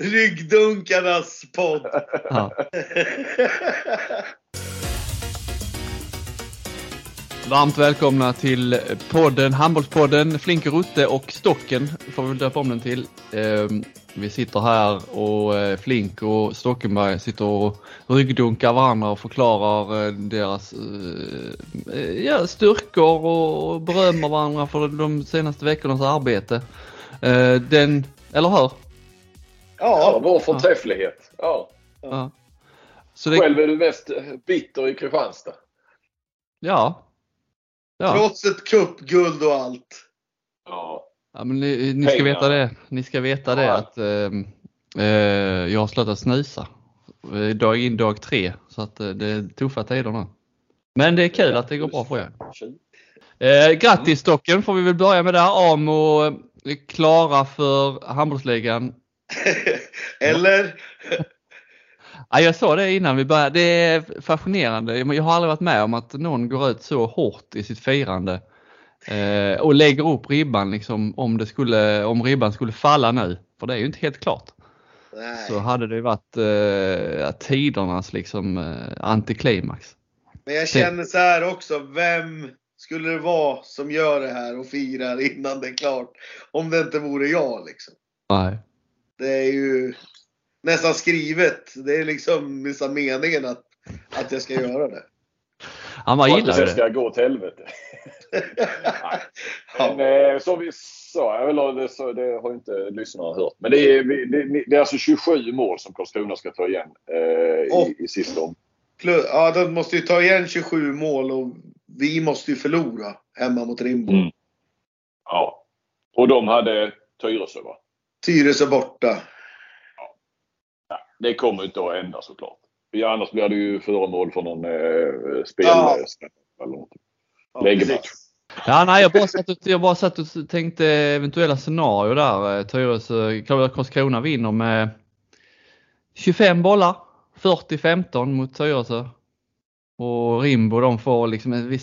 Ryggdunkarnas podd. Ja. Varmt välkomna till podden, Handbollspodden Flink och Rutte och Stocken får vi väl döpa om den till. Ehm, Vi sitter här och eh, Flink och Stockenberg sitter och ryggdunkar varandra och förklarar eh, deras eh, ja, styrkor och berömmer varandra för de senaste veckornas arbete. Den, eller hur? Ja, Ja, vår förträfflighet. Ja. Ja. Så det, Själv är du mest bitter i Kristianstad. ja. Ja. trots ett cupguld och allt. Ja. Ja, men ni, ni ska veta det, ni ska veta det att ehm, eh, jag har slutat snusa. Eh, Dag in dag tre, så att eh, det är tuffa tider nu. Men det är kul att det går bra för er. Eh, grattis Stocken får vi väl börja med där. Amo är klara för handbollsligan. Eller? Ja, jag sa det innan vi började. Det är fascinerande. Jag har aldrig varit med om att någon går ut så hårt i sitt firande eh, och lägger upp ribban liksom om, det skulle, om ribban skulle falla nu. För det är ju inte helt klart. Nej. så hade det varit eh, tidernas liksom eh, antiklimax. Men jag känner så här också. Vem skulle det vara som gör det här och firar innan det är klart? Om det inte vore jag liksom. Nej. Det är ju nästan skrivet. Det är liksom nästan meningen att, att jag ska göra det. Han att gillar det det. ska gå åt helvete. Ja. Men eh, som vi sa, eller det, så, det har inte lyssnarna hört. Men det är, det, det är alltså 27 mål som Karlskrona ska ta igen eh, Och- i, i sista om. Ja, de måste ju ta igen 27 mål och vi måste ju förlora hemma mot Rimbo. Mm. Ja. Och de hade Tyresö va? Tyresö borta. Det kommer inte att hända såklart. Ja, annars blir det ju föremål för någon eh, spel... Ja. Eller något. Ja. Ja, nej, jag, bara satt och, jag bara satt och tänkte eventuella scenarier där. Eh, Tyresö, Karlskrona vinner med 25 bollar, 40-15 mot Tyresö. Och Rimbo de får liksom,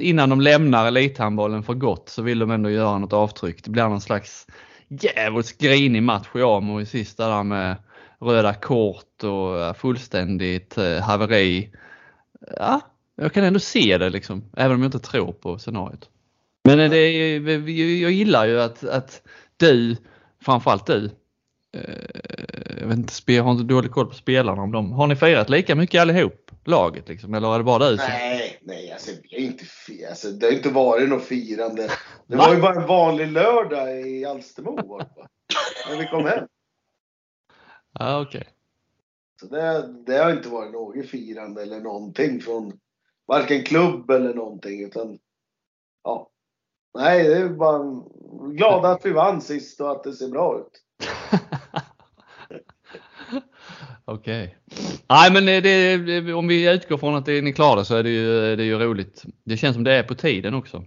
innan de lämnar elithandbollen för gott så vill de ändå göra något avtryck. Det blir någon slags jävligt grinig match i Amo i sista där med röda kort och eh, fullständigt eh, haveri. Ja, jag kan ändå se det liksom, även om jag inte tror på scenariot. Men eh, det är, jag gillar ju att, att du, framförallt du, jag, vet inte, jag har inte dålig koll på spelarna om dem. Har ni firat lika mycket allihop, laget liksom? Eller är det bara du. Nej, nej alltså, det, är inte, alltså, det har inte varit något firande. Det Va? var ju bara en vanlig lördag i Alstermo var när vi kom hem. Ja, okej. Så det, det har inte varit något firande eller någonting från varken klubb eller någonting. Utan, ja. Nej, det är bara glada att vi vann sist och att det ser bra ut. Okej. Nej men det, om vi utgår från att det, ni klarar det så är det, ju, det är ju roligt. Det känns som det är på tiden också.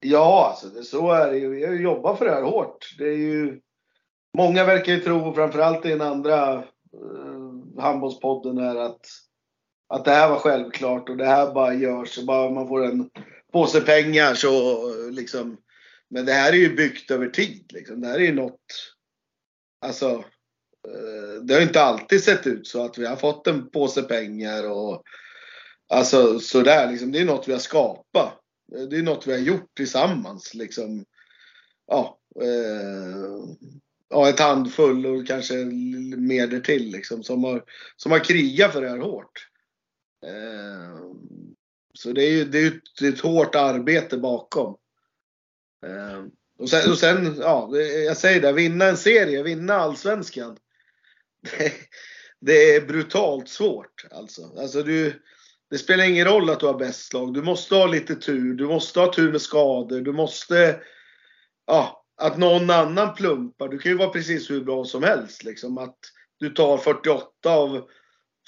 Ja, alltså det, så är det ju. Vi har ju jobbat för det här hårt. Det är ju, många verkar ju tro, framförallt i den andra eh, handbollspodden här, att, att det här var självklart och det här bara görs. Och bara man får en påse pengar så liksom. Men det här är ju byggt över tid. Liksom. Det här är ju något. Alltså. Eh, det har inte alltid sett ut så att vi har fått en påse pengar och alltså sådär liksom. Det är något vi har skapat. Eh, det är något vi har gjort tillsammans. Liksom. Ja, eh, ja, ett handfull och kanske mer därtill liksom, som, har, som har krigat för det här hårt. Eh, så det är ju det är ett, det är ett hårt arbete bakom. Eh, och sen, och sen, ja, jag säger det, vinna en serie, vinna allsvenskan. Det, det är brutalt svårt alltså. alltså du, det spelar ingen roll att du har bäst lag. Du måste ha lite tur. Du måste ha tur med skador. Du måste... Ja, att någon annan plumpar. Du kan ju vara precis hur bra som helst. Liksom. Att du tar 48 av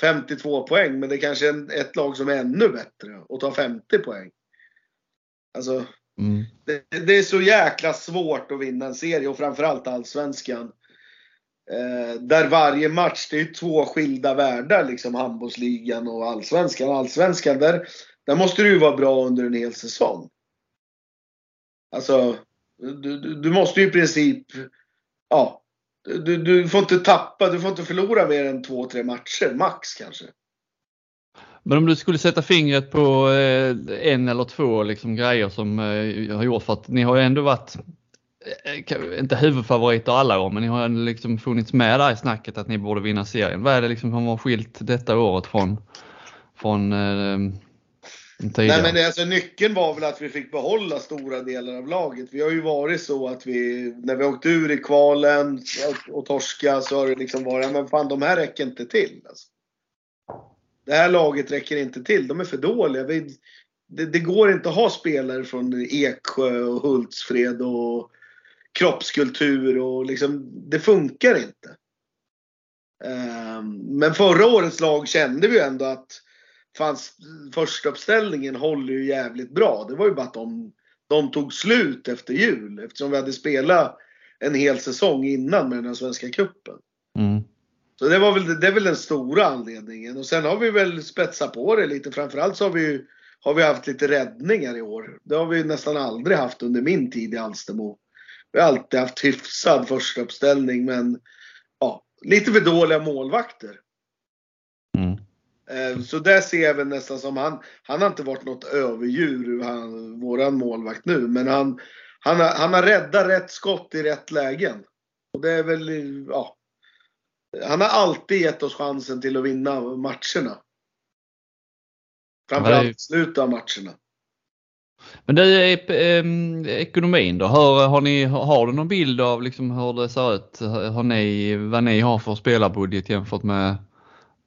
52 poäng. Men det är kanske är ett lag som är ännu bättre och tar 50 poäng. Alltså, Mm. det, det är så jäkla svårt att vinna en serie och framförallt allsvenskan. Eh, där varje match, det är två skilda världar liksom handbollsligan och allsvenskan. Allsvenskan, där, där måste du ju vara bra under en hel säsong. Alltså, du, du, du måste ju i princip, ja, Du, du får inte tappa, du får inte förlora mer än två, tre matcher, max kanske. Men om du skulle sätta fingret på eh, en eller två liksom, grejer som eh, har gjort för att ni har ju ändå varit, inte huvudfavoriter alla år, men ni har liksom funnits med där i snacket att ni borde vinna serien. Vad är det liksom som har skilt detta året från, från Nej men alltså, nyckeln var väl att vi fick behålla stora delar av laget. Vi har ju varit så att vi, när vi åkt ur i kvalen och torska så har det liksom varit, men fan de här räcker inte till. Alltså. Det här laget räcker inte till, de är för dåliga. Vi, det, det, går inte att ha spelare från Eksjö och Hultsfred och kroppskultur och liksom, det funkar inte. Um, men förra årets lag kände vi ju ändå att fanns, första uppställningen håller ju jävligt bra. Det var ju bara att de, de tog slut efter jul eftersom vi hade spelat en hel säsong innan med den svenska cupen. Mm. Så det, var väl, det är väl den stora anledningen. Och sen har vi väl spetsat på det lite. Framförallt så har vi, har vi haft lite räddningar i år. Det har vi nästan aldrig haft under min tid i Alstermo. Vi har alltid haft hyfsad första uppställning men ja, lite för dåliga målvakter. Mm. Eh, så där ser jag väl nästan som han, han har inte varit något överdjur, han, våran målvakt nu, men han, han, har, han har räddat rätt skott i rätt lägen. Och det är väl, ja. Han har alltid gett oss chansen till att vinna matcherna. Framförallt i slutet av matcherna. Men det är eh, ekonomin då? Hör, har, ni, har du någon bild av liksom hur det ser ut? Har ni, vad ni har för spelarbudget jämfört med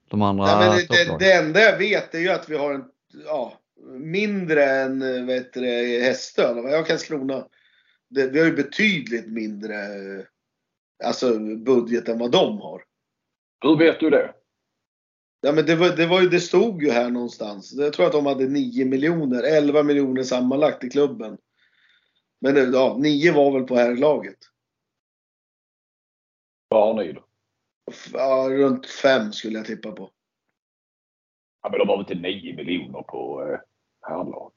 de andra ja, men det, det, enda jag vet är ju att vi har en, ja, mindre än vet du, Hästö, eller vad jag Karlskrona. Det, vi har ju betydligt mindre alltså, budget än vad de har. Hur vet du det? Ja, men det, var, det, var ju, det stod ju här någonstans. Jag tror att de hade 9 miljoner, 11 miljoner sammanlagt i klubben. Men ja, 9 var väl på herrlaget. Vad har ni då? Ja, runt fem skulle jag tippa på. Ja, men de har väl inte 9 miljoner på eh, herrlag?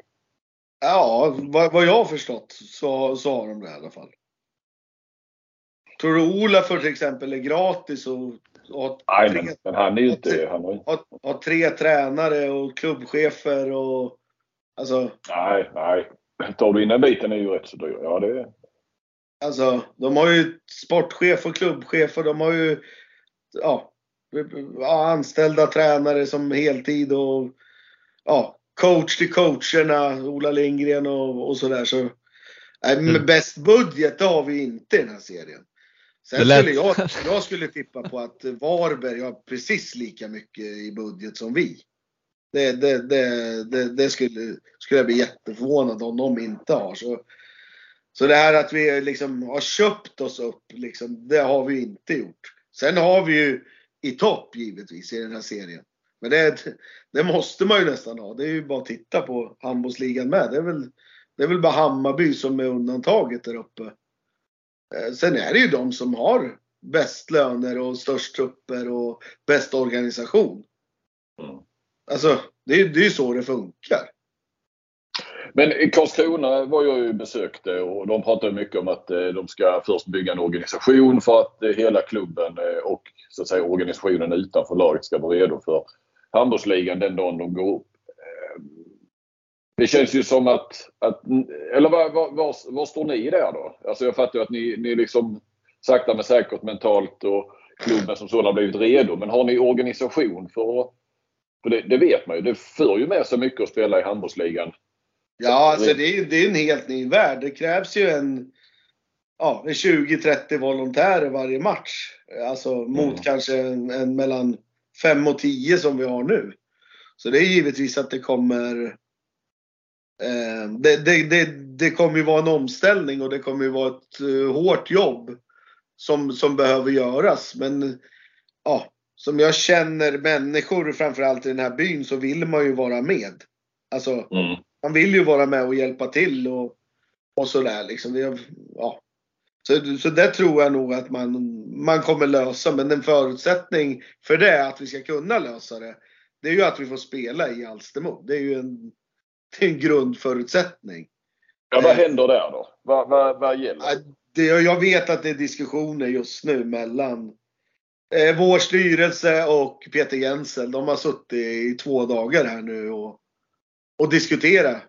Ja, vad, vad jag har förstått så, så har de det i alla fall. Tror du Ola för till exempel är gratis och, och Nej, tre, men, men han är ju inte... Han har, har, har tre tränare och klubbchefer och... Alltså... Nej, nej. Tar du in den biten är ju rätt så dyr. Ja, det. Alltså, de har ju sportchef och klubbchef och de har ju ja, anställda tränare som heltid och ja, coach till coacherna, Ola Lindgren och, och sådär. Så, äh, mm. bäst budget det har vi inte i den här serien. Sen skulle jag, jag skulle tippa på att Varberg har precis lika mycket i budget som vi. Det, det, det, det, det skulle, skulle jag bli jätteförvånad om de inte har. Så, så det här att vi liksom har köpt oss upp, liksom, det har vi inte gjort. Sen har vi ju i topp givetvis i den här serien. Men det, det måste man ju nästan ha. Det är ju bara att titta på handbollsligan med. Det är, väl, det är väl bara Hammarby som är undantaget där uppe. Eh, sen är det ju de som har bäst löner och störst trupper och bäst organisation. Mm. Alltså, det är ju så det funkar. Men Karlskrona var jag ju besökte och de pratade mycket om att eh, de ska först bygga en organisation för att eh, hela klubben och så att säga organisationen utanför laget ska vara redo för handbollsligan den dagen de går upp. Det känns ju som att, att eller var, var, var, står ni där då? Alltså jag fattar ju att ni, ni liksom sakta men säkert mentalt och klubben som sådan har blivit redo. Men har ni organisation för för det, det vet man ju. Det för ju med sig mycket att spela i handbollsligan Ja, alltså det är, det är en helt ny värld. Det krävs ju en, ja, 20-30 volontärer varje match. Alltså mot mm. kanske en, en, mellan 5 och 10 som vi har nu. Så det är givetvis att det kommer det, det, det, det, kommer ju vara en omställning och det kommer ju vara ett uh, hårt jobb som, som behöver göras. Men ja, som jag känner människor framförallt i den här byn så vill man ju vara med. Alltså, mm man vill ju vara med och hjälpa till och, och sådär liksom. Det, ja. Så, så det tror jag nog att man, man kommer lösa. Men en förutsättning för det, att vi ska kunna lösa det, det är ju att vi får spela i Alstermo. Det är ju en, det är en grundförutsättning. Ja, vad händer där då? Vad, vad, vad gäller? det, jag vet att det är diskussioner just nu mellan eh, vår styrelse och Peter Jensel. De har suttit i två dagar här nu och, och diskuterat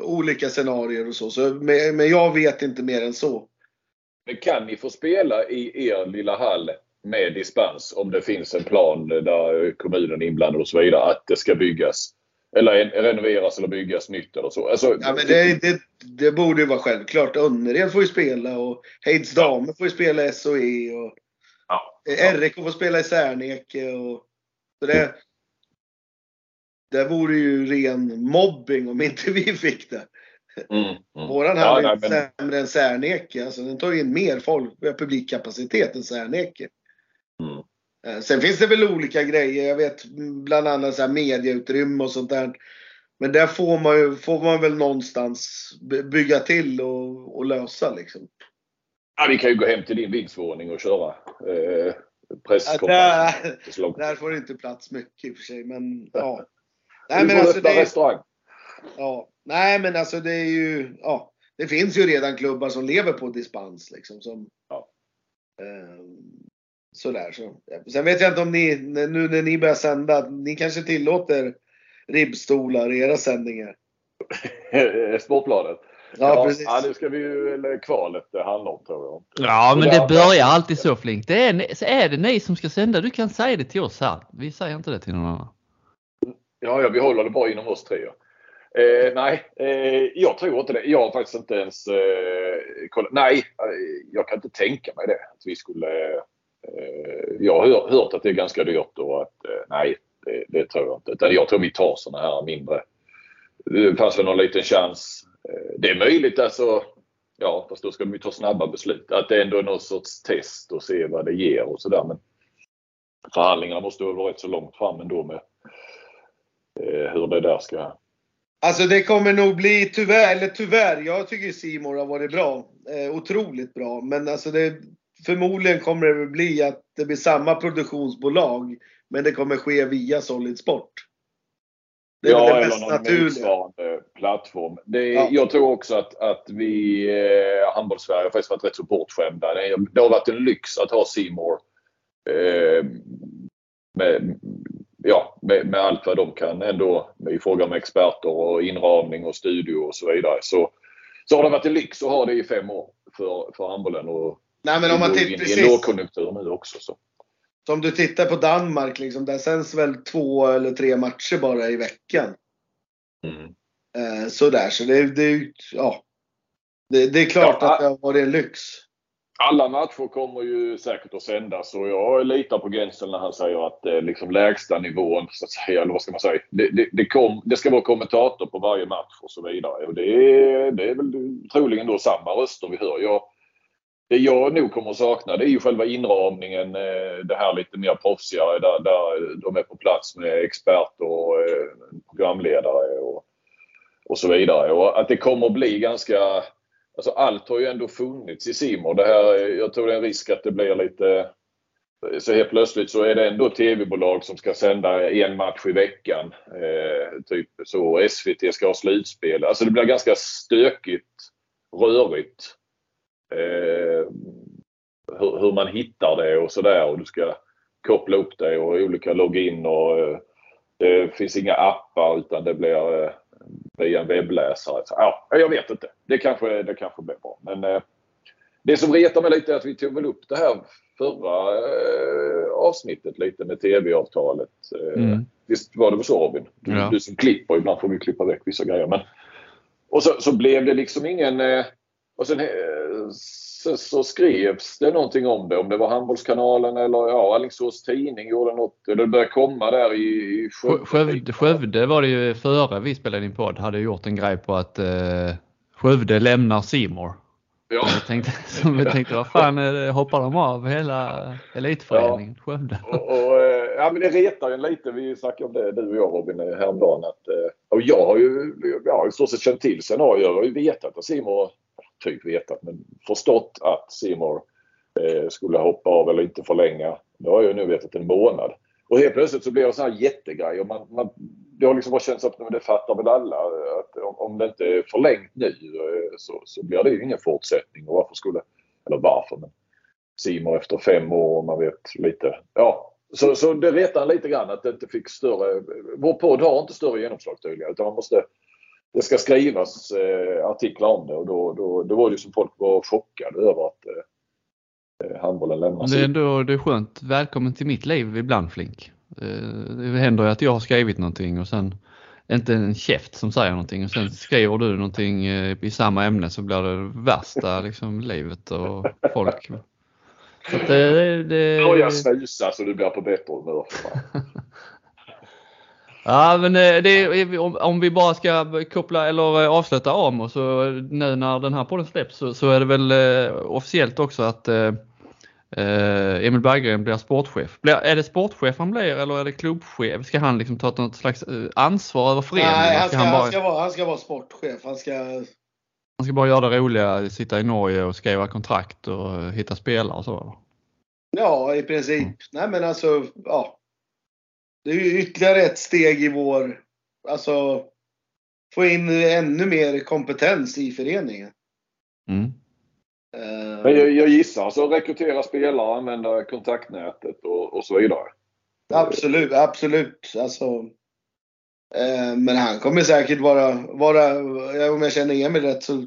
olika scenarier och så. så men, men jag vet inte mer än så. Men kan ni få spela i er lilla hall med dispens om det finns en plan där kommunen är inblandad och så vidare att det ska byggas? Eller renoveras eller byggas nytt eller så. Alltså, ja, men det, det, det borde ju vara självklart. Önnered får ju spela och Heids damer får ju spela i SOE. Och ja, ja. RIK får spela i Särneke. Och, så det, det vore ju ren mobbing om inte vi fick det. Mm, mm. Våran hall är nej, men... sämre än Särneke. Alltså, den tar in mer folk, publikkapacitet än Särneke. Eh, sen finns det väl olika grejer. Jag vet bland annat så här mediautrymme och sånt där. Men där får man, ju, får man väl någonstans bygga till och, och lösa liksom. Ja, vi kan ju gå hem till din vindsvåning och köra eh, presskonferens. Ja, där, där får det inte plats mycket i och för sig. Men ja. Nej, men alltså, det, restaurang. Ja, nej men alltså det är ju, ja. Det finns ju redan klubbar som lever på dispens liksom. Som, ja. eh, Sådär så. Sen vet jag inte om ni, nu när ni börjar sända, ni kanske tillåter ribbstolar i era sändningar? Sportbladet? Ja, ja, precis. Ja, det ska vi ju, eller kvalet det handlar om tror jag. Ja, men det börjar alltid så Flink. Det är, så är det ni som ska sända, du kan säga det till oss här. Vi säger inte det till någon annan. Ja, ja vi håller det bara inom oss tre. Eh, nej, eh, jag tror inte det. Jag har faktiskt inte ens eh, kollat. Nej, eh, jag kan inte tänka mig det. Att vi skulle Eh, Eh, jag har hört att det är ganska dyrt och att eh, nej, det, det tror jag inte. Utan jag tror vi tar sådana här mindre. Det fanns väl någon liten chans. Eh, det är möjligt alltså. Ja, fast då ska vi ta snabba beslut. Att det ändå är någon sorts test och se vad det ger och sådär. Men förhandlingarna måste vara rätt så långt fram ändå med eh, hur det där ska Alltså det kommer nog bli tyvärr, eller tyvärr, jag tycker Simon har varit bra. Eh, otroligt bra. Men alltså det, förmodligen kommer det bli att det blir samma produktionsbolag, men det kommer ske via Solid Sport. Det är ja, det eller någon naturliga. motsvarande plattform. Det, ja. Jag tror också att, att vi, eh, handbolls-Sverige, har faktiskt varit rätt så bortskämda. Det, det har varit en lyx att ha Simor eh, med, ja, med, med, allt vad de kan ändå i fråga om experter och inramning och studio och så vidare. Så, så har det varit en lyx att ha det i fem år för, för handbollen. Och Nej, men om man tittar precis. I en lågkonjunktur nu också. Så. Som du tittar på Danmark, liksom, där sänds väl två eller tre matcher bara i veckan. Mm. Eh, sådär, så det, det, ja. Det, det är klart ja, att det har varit en lyx. Alla matcher kommer ju säkert att sändas och jag litar på Gensel när han säger att det är liksom lägsta nivån, så att säga, eller vad ska man säga. Det, det, det, kom, det ska vara kommentator på varje match och så vidare. Och det, är, det är väl troligen då samma röster vi hör. Jag, det jag nog kommer att sakna det är ju själva inramningen. Eh, det här lite mer proffsigare där, där de är på plats med experter och eh, programledare och, och så vidare. Och att det kommer att bli ganska... Alltså allt har ju ändå funnits i Simor. Det här, eh, jag tror det är en risk att det blir lite... Så helt plötsligt så är det ändå tv-bolag som ska sända en match i veckan. Eh, typ så. SVT ska ha slutspel. Alltså det blir ganska stökigt, rörigt eh, hur, hur, man hittar det och sådär och du ska koppla upp det och olika login och eh, det finns inga appar utan det blir eh, via en webbläsare. Så, ja, jag vet inte. Det kanske, det kanske blir bra. Men eh, det som retar mig lite är att vi tog väl upp det här förra eh, avsnittet lite med tv-avtalet. Eh, mm. Visst var det så Robin? Du, ja. du som klipper, ibland får vi klippa väck vissa grejer. Men, och så, så blev det liksom ingen... Eh, och sen så, så, skrevs det någonting om det. Om det var Handbollskanalen eller ja, Alingsås Tidning gjorde något. Eller det började komma där i, i Skövde. Skövde, Skövde var det ju före vi spelade in podd. Hade gjort en grej på att eh, Skövde lämnar Simor. Ja. Jag tänkte, som vi tänkte, vad fan hoppar de av hela elitföreningen ja. Skövde? Och, och, eh, ja, men det retar ju lite. Vi snackade om det du och jag Robin häromdagen. Att, eh, och jag har ju i stort sett känt till scenarier. Jag har ju vetat att Simor typ vetat, men förstått att Simor eh, skulle hoppa av eller inte förlänga. Det har jag nu vetat en månad. Och helt plötsligt så blir det så här jättegrej. man, man, det har liksom bara känts att det fattar väl alla att om, om det inte är förlängt nu eh, så, så blir det ju ingen fortsättning. Och varför skulle eller varför. Men Simon efter fem år och man vet lite. Ja, så, så det retar lite grann att det inte fick större, vår podd har inte större genomslag tydligen utan man måste det ska skrivas eh, artiklar om det och då, då, då var det ju som folk var chockade över att eh, eh handbollen lämnas. Det är, ändå, det är skönt. Välkommen till mitt liv ibland Flink. Eh, det händer ju att jag har skrivit någonting och sen inte en käft som säger någonting och sen skriver du någonting eh, i samma ämne så blir det värsta liksom, livet och folk. Så det, det... Börja snusa så du blir på bättre humör. Ja, men eh, det, om vi bara ska koppla eller avsluta om och så nu när den här podden släpps så, så är det väl officiellt också att Eh, Emil Berggren blir sportchef. Blir, är det sportchef han blir eller är det klubbchef? Ska han liksom ta något slags eh, ansvar över föreningen? Nej, han ska, han, bara... han, ska vara, han ska vara sportchef. Han ska... han ska bara göra det roliga, sitta i Norge och skriva kontrakt och hitta spelare och så? Ja, i princip. Mm. Nej men alltså, ja. Det är ju ytterligare ett steg i vår, alltså få in ännu mer kompetens i föreningen. Mm. Eh, Men jag, jag gissar alltså rekrytera spelare, använda kontaktnätet och, och så vidare. Absolut, absolut. Alltså, eh, men han kommer säkert vara, vara, om jag känner Emil rätt så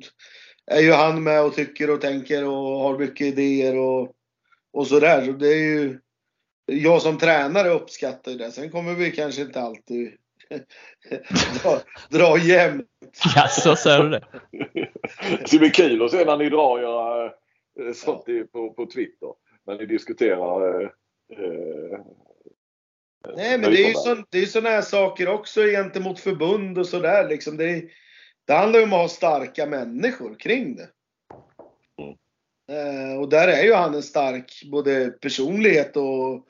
är ju han med och tycker och tänker och har mycket idéer och, och sådär. Så det är ju, jag som tränare uppskattar det. Sen kommer vi kanske inte alltid dra, dra jämnt. Jaså, säger du det? det ska bli kul att se när ni drar era eh, sånt ja. på, på Twitter. När ni diskuterar eh, eh Nej, men det är ju så, det är sådana här saker också gentemot förbund och sådär. Liksom. Det, det handlar ju om att ha starka människor kring det. Mm. Eh, och där är ju han en stark både personlighet och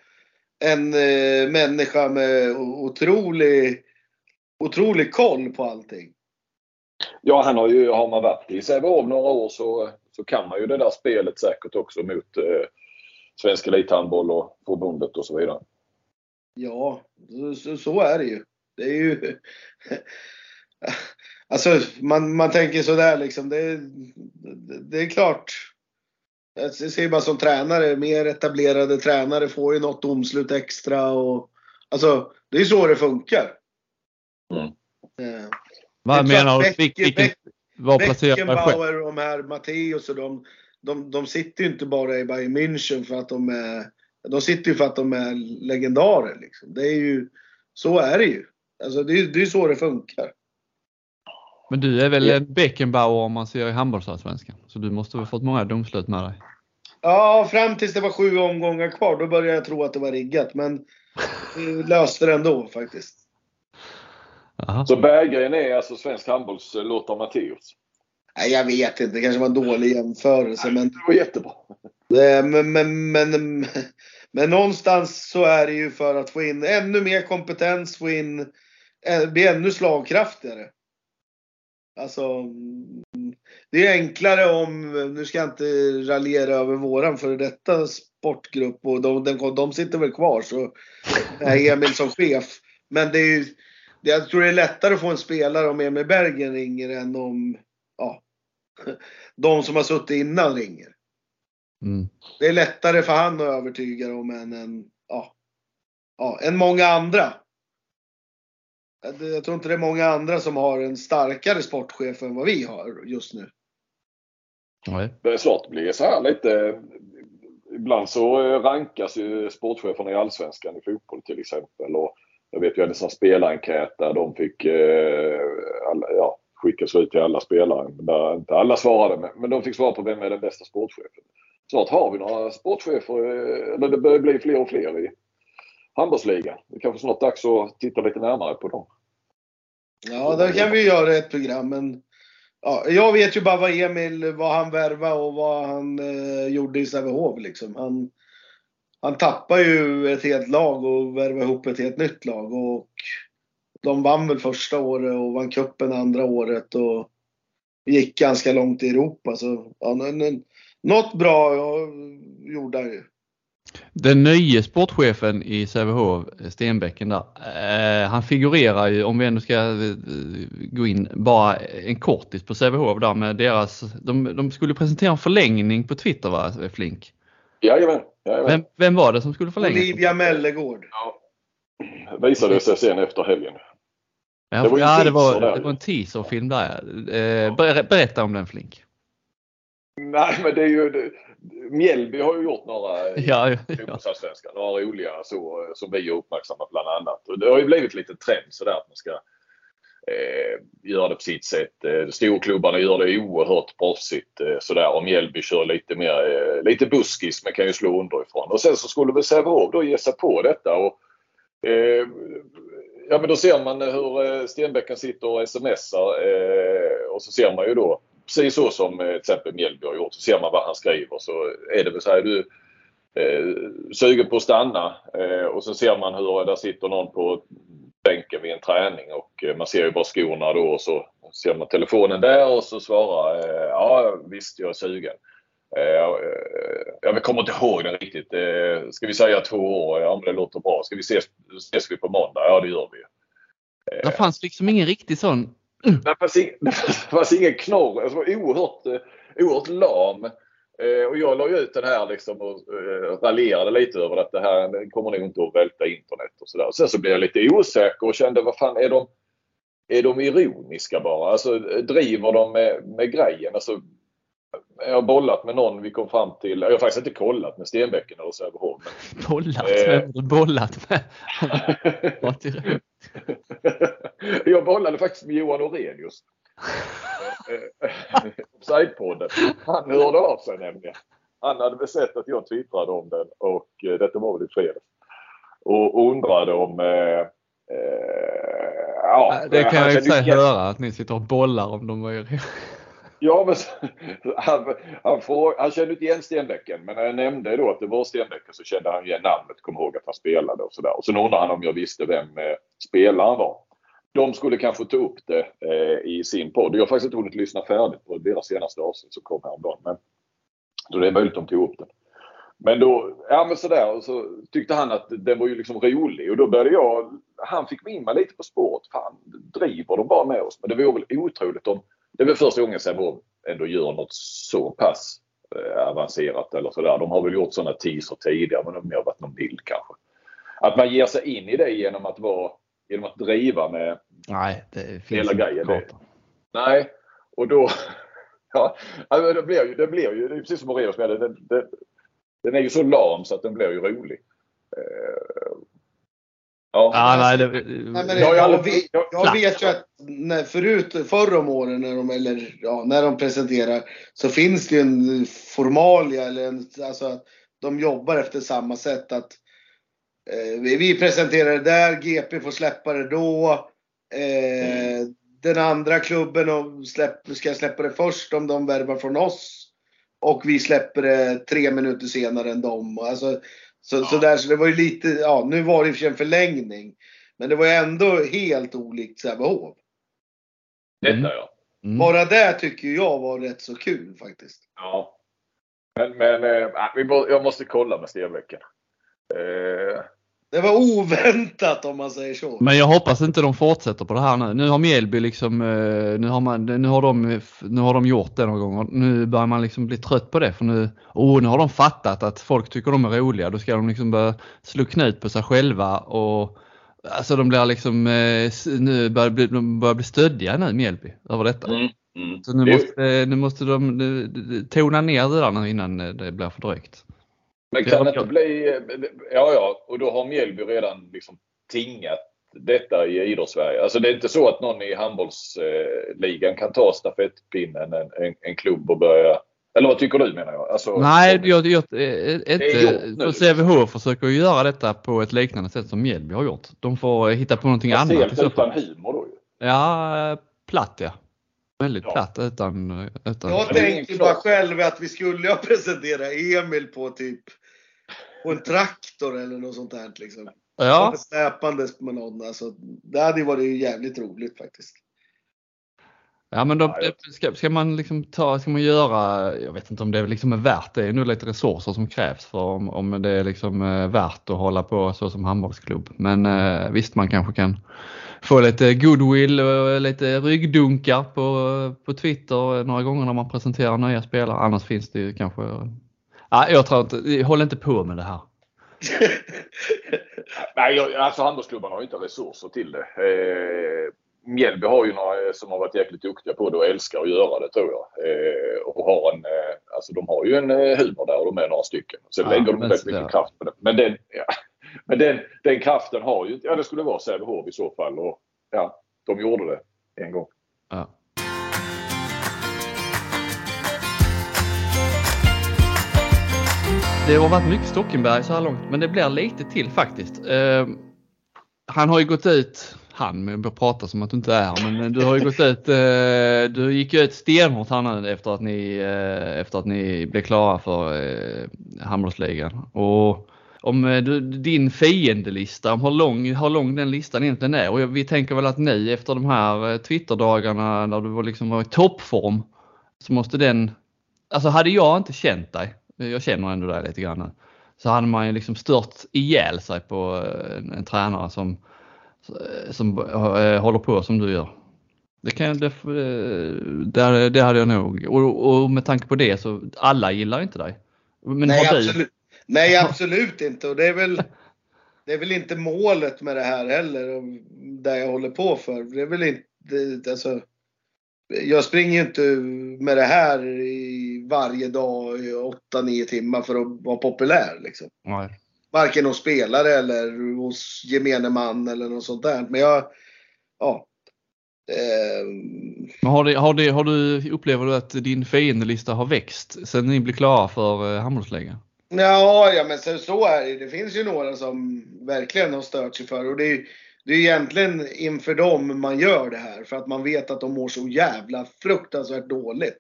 en eh, människa med otrolig, otrolig koll på allting. Ja, han har ju, har man varit i Sävehof några år så, så kan man ju det där spelet säkert också mot eh, Svensk Elithandboll och förbundet och så vidare. Ja, så, så är det ju. Det är ju... alltså, man, man tänker sådär liksom. Det, det, det är klart. Jag ser bara som tränare, mer etablerade tränare får ju något domslut extra och alltså det är så det funkar. Mm. Eh, Vad menar du? Vilken, var placerar man själv? och de här Matteus och de, de, de sitter ju inte bara i Bayern München för att de är de sitter ju för att de är legendarer. Liksom. Det är ju, så är det ju. Alltså, det, är, det är så det funkar. Men du är väl en Beckenbauer om man ser i handbollsallsvenskan? Så du måste ha fått många domslut med dig? Ja, fram tills det var sju omgångar kvar. Då började jag tro att det var riggat. Men vi löste det ändå faktiskt. Aha. Så Berggren är alltså svensk handbolls Lothar Matthäus? Nej, jag vet inte. Det kanske var en dålig jämförelse. Men... Det var jättebra. Men, men, men, men, någonstans så är det ju för att få in ännu mer kompetens, få in, bli ännu slagkraftigare. Alltså, det är enklare om, nu ska jag inte raljera över våran före detta sportgrupp och de, de, de sitter väl kvar så är Emil som chef. Men det är ju, jag tror det är lättare att få en spelare om Emil Bergen ringer än om ja, de som har suttit innan ringer. Mm. Det är lättare för han att övertyga dem än, än, ja, ja, än många andra. Jag tror inte det är många andra som har en starkare sportchef än vad vi har just nu. Nej. Det är svårt att bli så här lite. Ibland så rankas ju sportcheferna i Allsvenskan i fotboll till exempel. Och jag vet ju en sån spelarenkät där de fick eh, alla, ja, skickas ut till alla spelare. Där inte alla svarade men de fick svara på vem är den bästa sportchefen. Snart har vi några sportchefer, eh, eller det börjar bli fler och fler i handbollsligan. Det är kanske snart dags att titta lite närmare på dem. Ja, där kan vi göra ett program. Men ja, jag vet ju bara vad Emil, vad han värvade och vad han eh, gjorde i Sävehof. Liksom. Han, han tappade ju ett helt lag och värvade ihop ett helt nytt lag. Och de vann väl första året och vann cupen andra året och gick ganska långt i Europa. Så ja, något bra gjorde han ju. Den nye sportchefen i Sävehof, Stenbäcken där, eh, han figurerar ju, om vi ändå ska eh, gå in, bara en kortis på Sävehof där med deras, de, de skulle presentera en förlängning på Twitter va, Flink? Jajamän. jajamän. Vem, vem var det som skulle förlänga? Olivia Mellegård. Ja. Visade sig sen efter helgen. Ja, Det var ja, det var, det var en teaserfilm där. Eh, ber, berätta om den Flink. Nej, men det är ju... Mjällby har ju gjort några Ja, ja. fotbollsallsvenskan. Några roliga så, som vi har uppmärksammat bland annat. Och det har ju blivit lite trend sådär att man ska eh, göra det på sitt sätt. Eh, storklubbarna gör det oerhört proffsigt eh, sådär och Mjällby kör lite mer, eh, lite buskis men kan ju slå underifrån. Och sen så skulle väl Sävehof då ge sig på detta och eh, Ja men då ser man hur eh, Stenbecken sitter och smsar eh, och så ser man ju då precis så som eh, till exempel Mjällby har gjort. Så ser man vad han skriver så är det väl så här du eh, sugen på att stanna eh, och så ser man hur där sitter någon på bänken vid en träning och eh, man ser ju bara skorna då och så ser man telefonen där och så svarar eh, ja visst jag är sugen. Eh, eh, jag kommer inte ihåg den riktigt. Eh, ska vi säga två år? Ja men det låter bra. Ska vi ses, ses vi på måndag? Ja det gör vi. Det fanns liksom ingen riktig sån Mm. Det fanns, ing, det fanns ingen knorr. Jag var oerhört, eh, oerhört lam. Eh, och jag la ju ut den här liksom och eh, raljerade lite över att det här kommer nog inte att välta internet och sådär. Sen så blev jag lite osäker och kände vad fan är de, är de ironiska bara? Alltså driver de med, med grejen? Alltså, jag har bollat med någon vi kom fram till. Jag har faktiskt inte kollat med Stenbecken eller Sävehof. bollat. Eh. Vem har du bollat med? Jag bollade faktiskt med Johan Orenius. Offside-podden. Han hörde av sig nämligen. Han hade väl sett att jag twittrade om den och eh, detta var väl i fredags. Och, undrade om... Eh, eh, ja, Det kan jag sig igen- höra att ni sitter och bollar om de var Ja, men han, han, får, han kände inte igen Stenbecken men när jag nämnde då att det var Stenbecken så kände han igen namnet, kom ihåg att han spelade och sådär. Och sen undrade han om jag visste vem eh, spelaren var. De skulle kanske ta upp det eh, i sin podd. Jag har faktiskt inte hunnit lyssna färdigt på deras senaste avsnitt som kom häromdagen. Men, så det är möjligt att de tog upp det. Men då, ja men sådär, och så tyckte han att den var ju liksom rolig och då började jag, han fick in mig lite på spåret. Fan, driver de bara med oss? Men det vore väl otroligt om, det är väl första gången Sävehof ändå gör något så pass eh, avancerat eller sådär. De har väl gjort sådana teaser tidigare men det har mer varit någon bild kanske. Att man ger sig in i det genom att vara, genom att driva med Nej, det finns Hela grejen, det-. Nej, och då... Ja, det blir ju, det blir ju, det är precis som Moraeus med den, den, den är ju så lam så att den blir ju rolig. Eh, ja. Ja, nej, det, Nej, men Jag jag, jag- jag vet ju att när, förut, förr om åren när de, eller, ja, när de presenterar så finns det ju en formalia eller en, alltså att de jobbar efter samma sätt att eh, vi, vi presenterar det där, GP får släppa det då. Eh, Den andra klubben och släpp, ska släppa det först om de värvar från oss. Och vi släpper det tre minuter senare än dem. Alltså, så, så, där, så det var ju lite, ja nu var det i och för sig en förlängning. Men det var ju ändå helt olikt Sävehof. Detta ja. mm. Bara det tycker jag var rätt så kul faktiskt. ja. Men, men eh, vi må, jag måste kolla med Stenbecken. Eh, Det var oväntat om man säger så. Men jag hoppas inte de fortsätter på det här nu. Nu har Mjällby liksom, eh, nu har, man, nu har, de, nu har de gjort det någon gång och nu börjar man liksom bli trött på det för nu, oh, nu har de fattat att folk tycker de är roliga. Då ska de liksom börja slå knut på sig själva och alltså de blir liksom, eh, nu börjar bli, de börjar bli stöddiga nu Mjällby över detta. mm, mm. Så nu måste, nu måste de nu, tona ner det där nu innan eh, det blir för drygt. Men kan det inte bli... Ja, ja. Och då har Mjällby redan liksom tingat detta i idrottssverige. Alltså det är inte så att någon i handbollsligan kan ta stafettpinnen en, en, en klubb och börja... Eller vad tycker du menar jag? Alltså, Nej, jag, jag, eh, gjort nu. för Sävehof försöker ju göra detta på ett liknande sätt som Mjällby har gjort. De får hitta på någonting Fast annat. Helt utan humor då ju. Ja, eh, platt ja. Väldigt Ja. platt utan... utan Jag tänkte bara själv att vi skulle ha presenterat Emil på typ på en traktor eller något sånt där liksom. ja, Släpandes med någon. Alltså, det hade ju varit jävligt roligt faktiskt. Ja men då, ska, ska man liksom ta, ska man göra, jag vet inte om det liksom är värt det, det är nog lite resurser som krävs för om, om det är liksom eh, värt att hålla på så som handbollsklubb. Men eh, visst man kanske kan få lite goodwill och lite ryggdunkar på, på Twitter några gånger när man presenterar nya spelare. Annars finns det ju kanske, ja, jag tror inte, håll inte på med det här. Nej, jag- alltså handbollsklubbarna har ju inte resurser till det. Eh, Mjällby har ju några som har varit jäkligt duktiga på det och älskar att göra det tror jag. Eh, och har en, eh, alltså de har ju en eh, humor där och de är några stycken. Sen Ja, lägger de väldigt mycket kraft på det. Men den, ja, men den, den kraften har ju, inte... ja det skulle vara Sävehof i så fall. Och ja, de gjorde det en gång. Ja. Det har varit mycket Stockenberg så här långt, men det blir lite till faktiskt. Eh, han har ju gått ut, han, men jag pratar som att du inte är här, men du har ju gått ut, eh, du gick ju ut stenhårt här nu efter att ni, eh, efter att ni blev klara för eh, handbollsligan. Och om eh, du, din fiendelista, om hur lång, hur lång den listan egentligen är. Och jag- vi tänker väl att ni efter de här eh, Twitterdagarna när du var liksom var i toppform så måste den, alltså hade jag inte känt dig, jag känner ändå dig lite grann nu, så hade man ju liksom stört ihjäl sig på eh, en, en tränare som, som eh, håller på som du gör. Det, kan, det, eh, det, det hade jag nog. Och, och med tanke på det så alla gillar inte dig. Men Nej, har du, absolut, nej, absolut inte. Och det är, väl, det är väl inte målet med det här heller. Där jag håller på för. Det är väl inte, alltså, jag springer ju inte med det här i varje dag i 8-9 timmar för att vara populär. Liksom. Nej. Varken hos spelare eller hos gemene man eller något sånt där. Men jag, ja. Eh, Men har, det, har, det, har du, upplever du att din fiendelista har växt sen ni blev klara för eh, handbollsligan? Ja, ja men så, så är det. Det finns ju några som verkligen har stört sig för och det är det är egentligen inför dem man gör det här för att man vet att de mår så jävla fruktansvärt dåligt.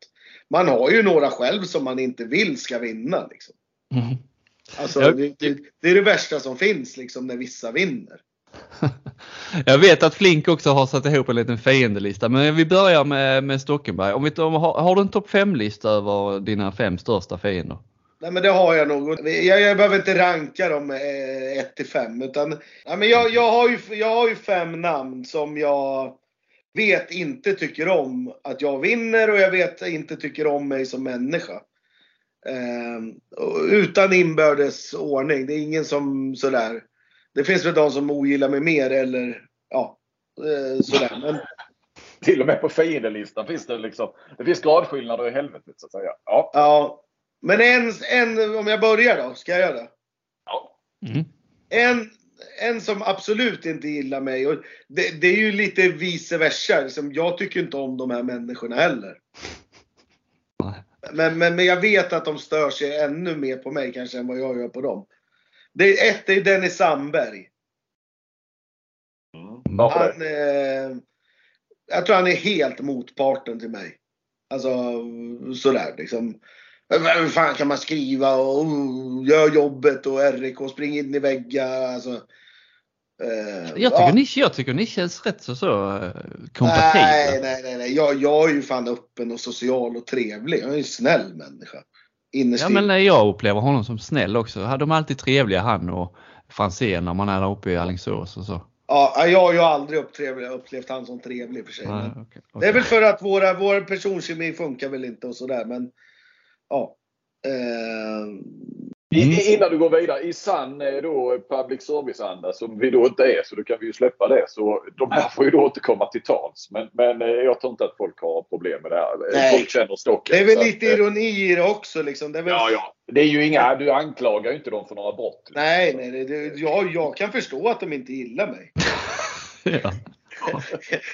Man har ju några själv som man inte vill ska vinna. Liksom. Mm. Alltså, Ja. det, det, det är det värsta som finns liksom när vissa vinner. Jag vet att Flink också har satt ihop en liten fiendelista men vi börjar med, med Stockenberg. Om vi, om, har, har du en topp 5-lista över dina fem största fiender? Nej men det har jag nog. Jag, jag behöver inte ranka dem 1 till 5 utan nej, men jag, jag, har ju, jag har ju fem namn som jag vet inte tycker om att jag vinner och jag vet inte tycker om mig som människa. Och utan inbördes ordning. Det är ingen som sådär. Det finns väl de som ogillar mig mer eller ja, eh, sådär. Men, Till och med på fiendelistan finns det liksom, det finns gradskillnader i helvetet så att säga. Ja. ja. Men en, en, om jag börjar då, ska jag göra det? ja. Mm. En, en som absolut inte gillar mig. Och det, det är ju lite vice versa. Liksom, jag tycker inte om de här människorna heller. Men, men, men jag vet att de stör sig ännu mer på mig kanske än vad jag gör på dem. Det, ett är Dennis Sandberg. Mm. Han, eh, jag tror han är helt motparten till mig. Alltså sådär liksom. Hur fan kan man skriva och oh, gör jobbet och RIK springer in i väggar. Alltså, eh, Jag, tycker ni, jag tycker ni känns rätt så, så eh, kompatibla. Nej, nej, nej. nej. Jag, jag är ju fan öppen och social och trevlig. Jag är en snäll människa. Innerst Ja men jag upplever honom som snäll också. De är alltid trevliga han och Franzén när man är där uppe i Alingsås och så. Ja, jag har ju aldrig upplevt, upplevt han som trevlig för sig. Nej, men okej, Det är väl för att våra, vår personkemi funkar väl inte och sådär. Men ja. Eh, Mm. innan du går vidare, i sann eh, då public service-anda som vi då inte är så då kan vi ju släppa det. Så de här får ju då inte komma till tals. Men, men eh, jag tror inte att folk har problem med det här. Nej. Folk känner stocken. det är väl lite att, ironi i det också liksom. Det är väl, Ja, ja. Det är ju inga, du anklagar ju inte dem för några brott. Nej, nej. Det, det, jag, jag kan förstå att de inte gillar mig. Ja.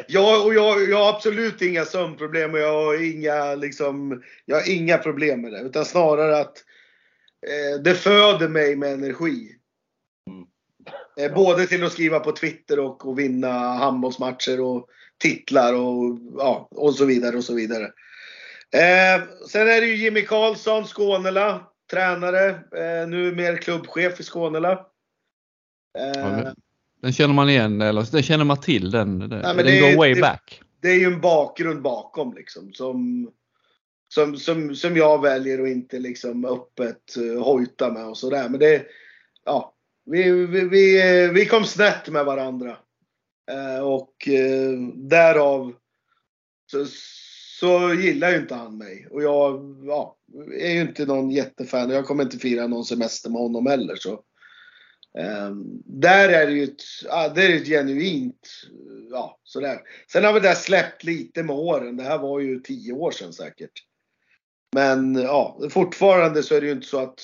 Jag, och jag, jag har absolut inga sömnproblem och jag har inga, liksom, jag har inga problem med det. Utan snarare att eh, det föder mig med energi. Mm. Eh, både till att skriva på Twitter och, och vinna handbollsmatcher och titlar och, ja, och så vidare och så vidare. Eh, sen är det ju Jimmy Karlsson, Skånela, tränare. Eh, nu mer klubbchef i Skånela. Eh, Den känner man igen, eller den känner man till den. Den, men den det- går way det- back. det är ju en bakgrund bakom liksom som, som, som, som jag väljer att inte liksom öppet uh, hojta med och sådär. Men det, ja, vi, vi, vi, vi kom snett med varandra. Uh, och uh, därav så, så gillar ju inte han mig. Och jag ja, är ju inte någon jättefan. Jag kommer inte fira någon semester med honom heller. Så. Ehm, där är det ju ett, ja, det är ett genuint, eh, ja sådär. Sen har vi det släppt lite med åren. Det här var ju tio år sedan säkert. Men ja, fortfarande så är det ju inte så att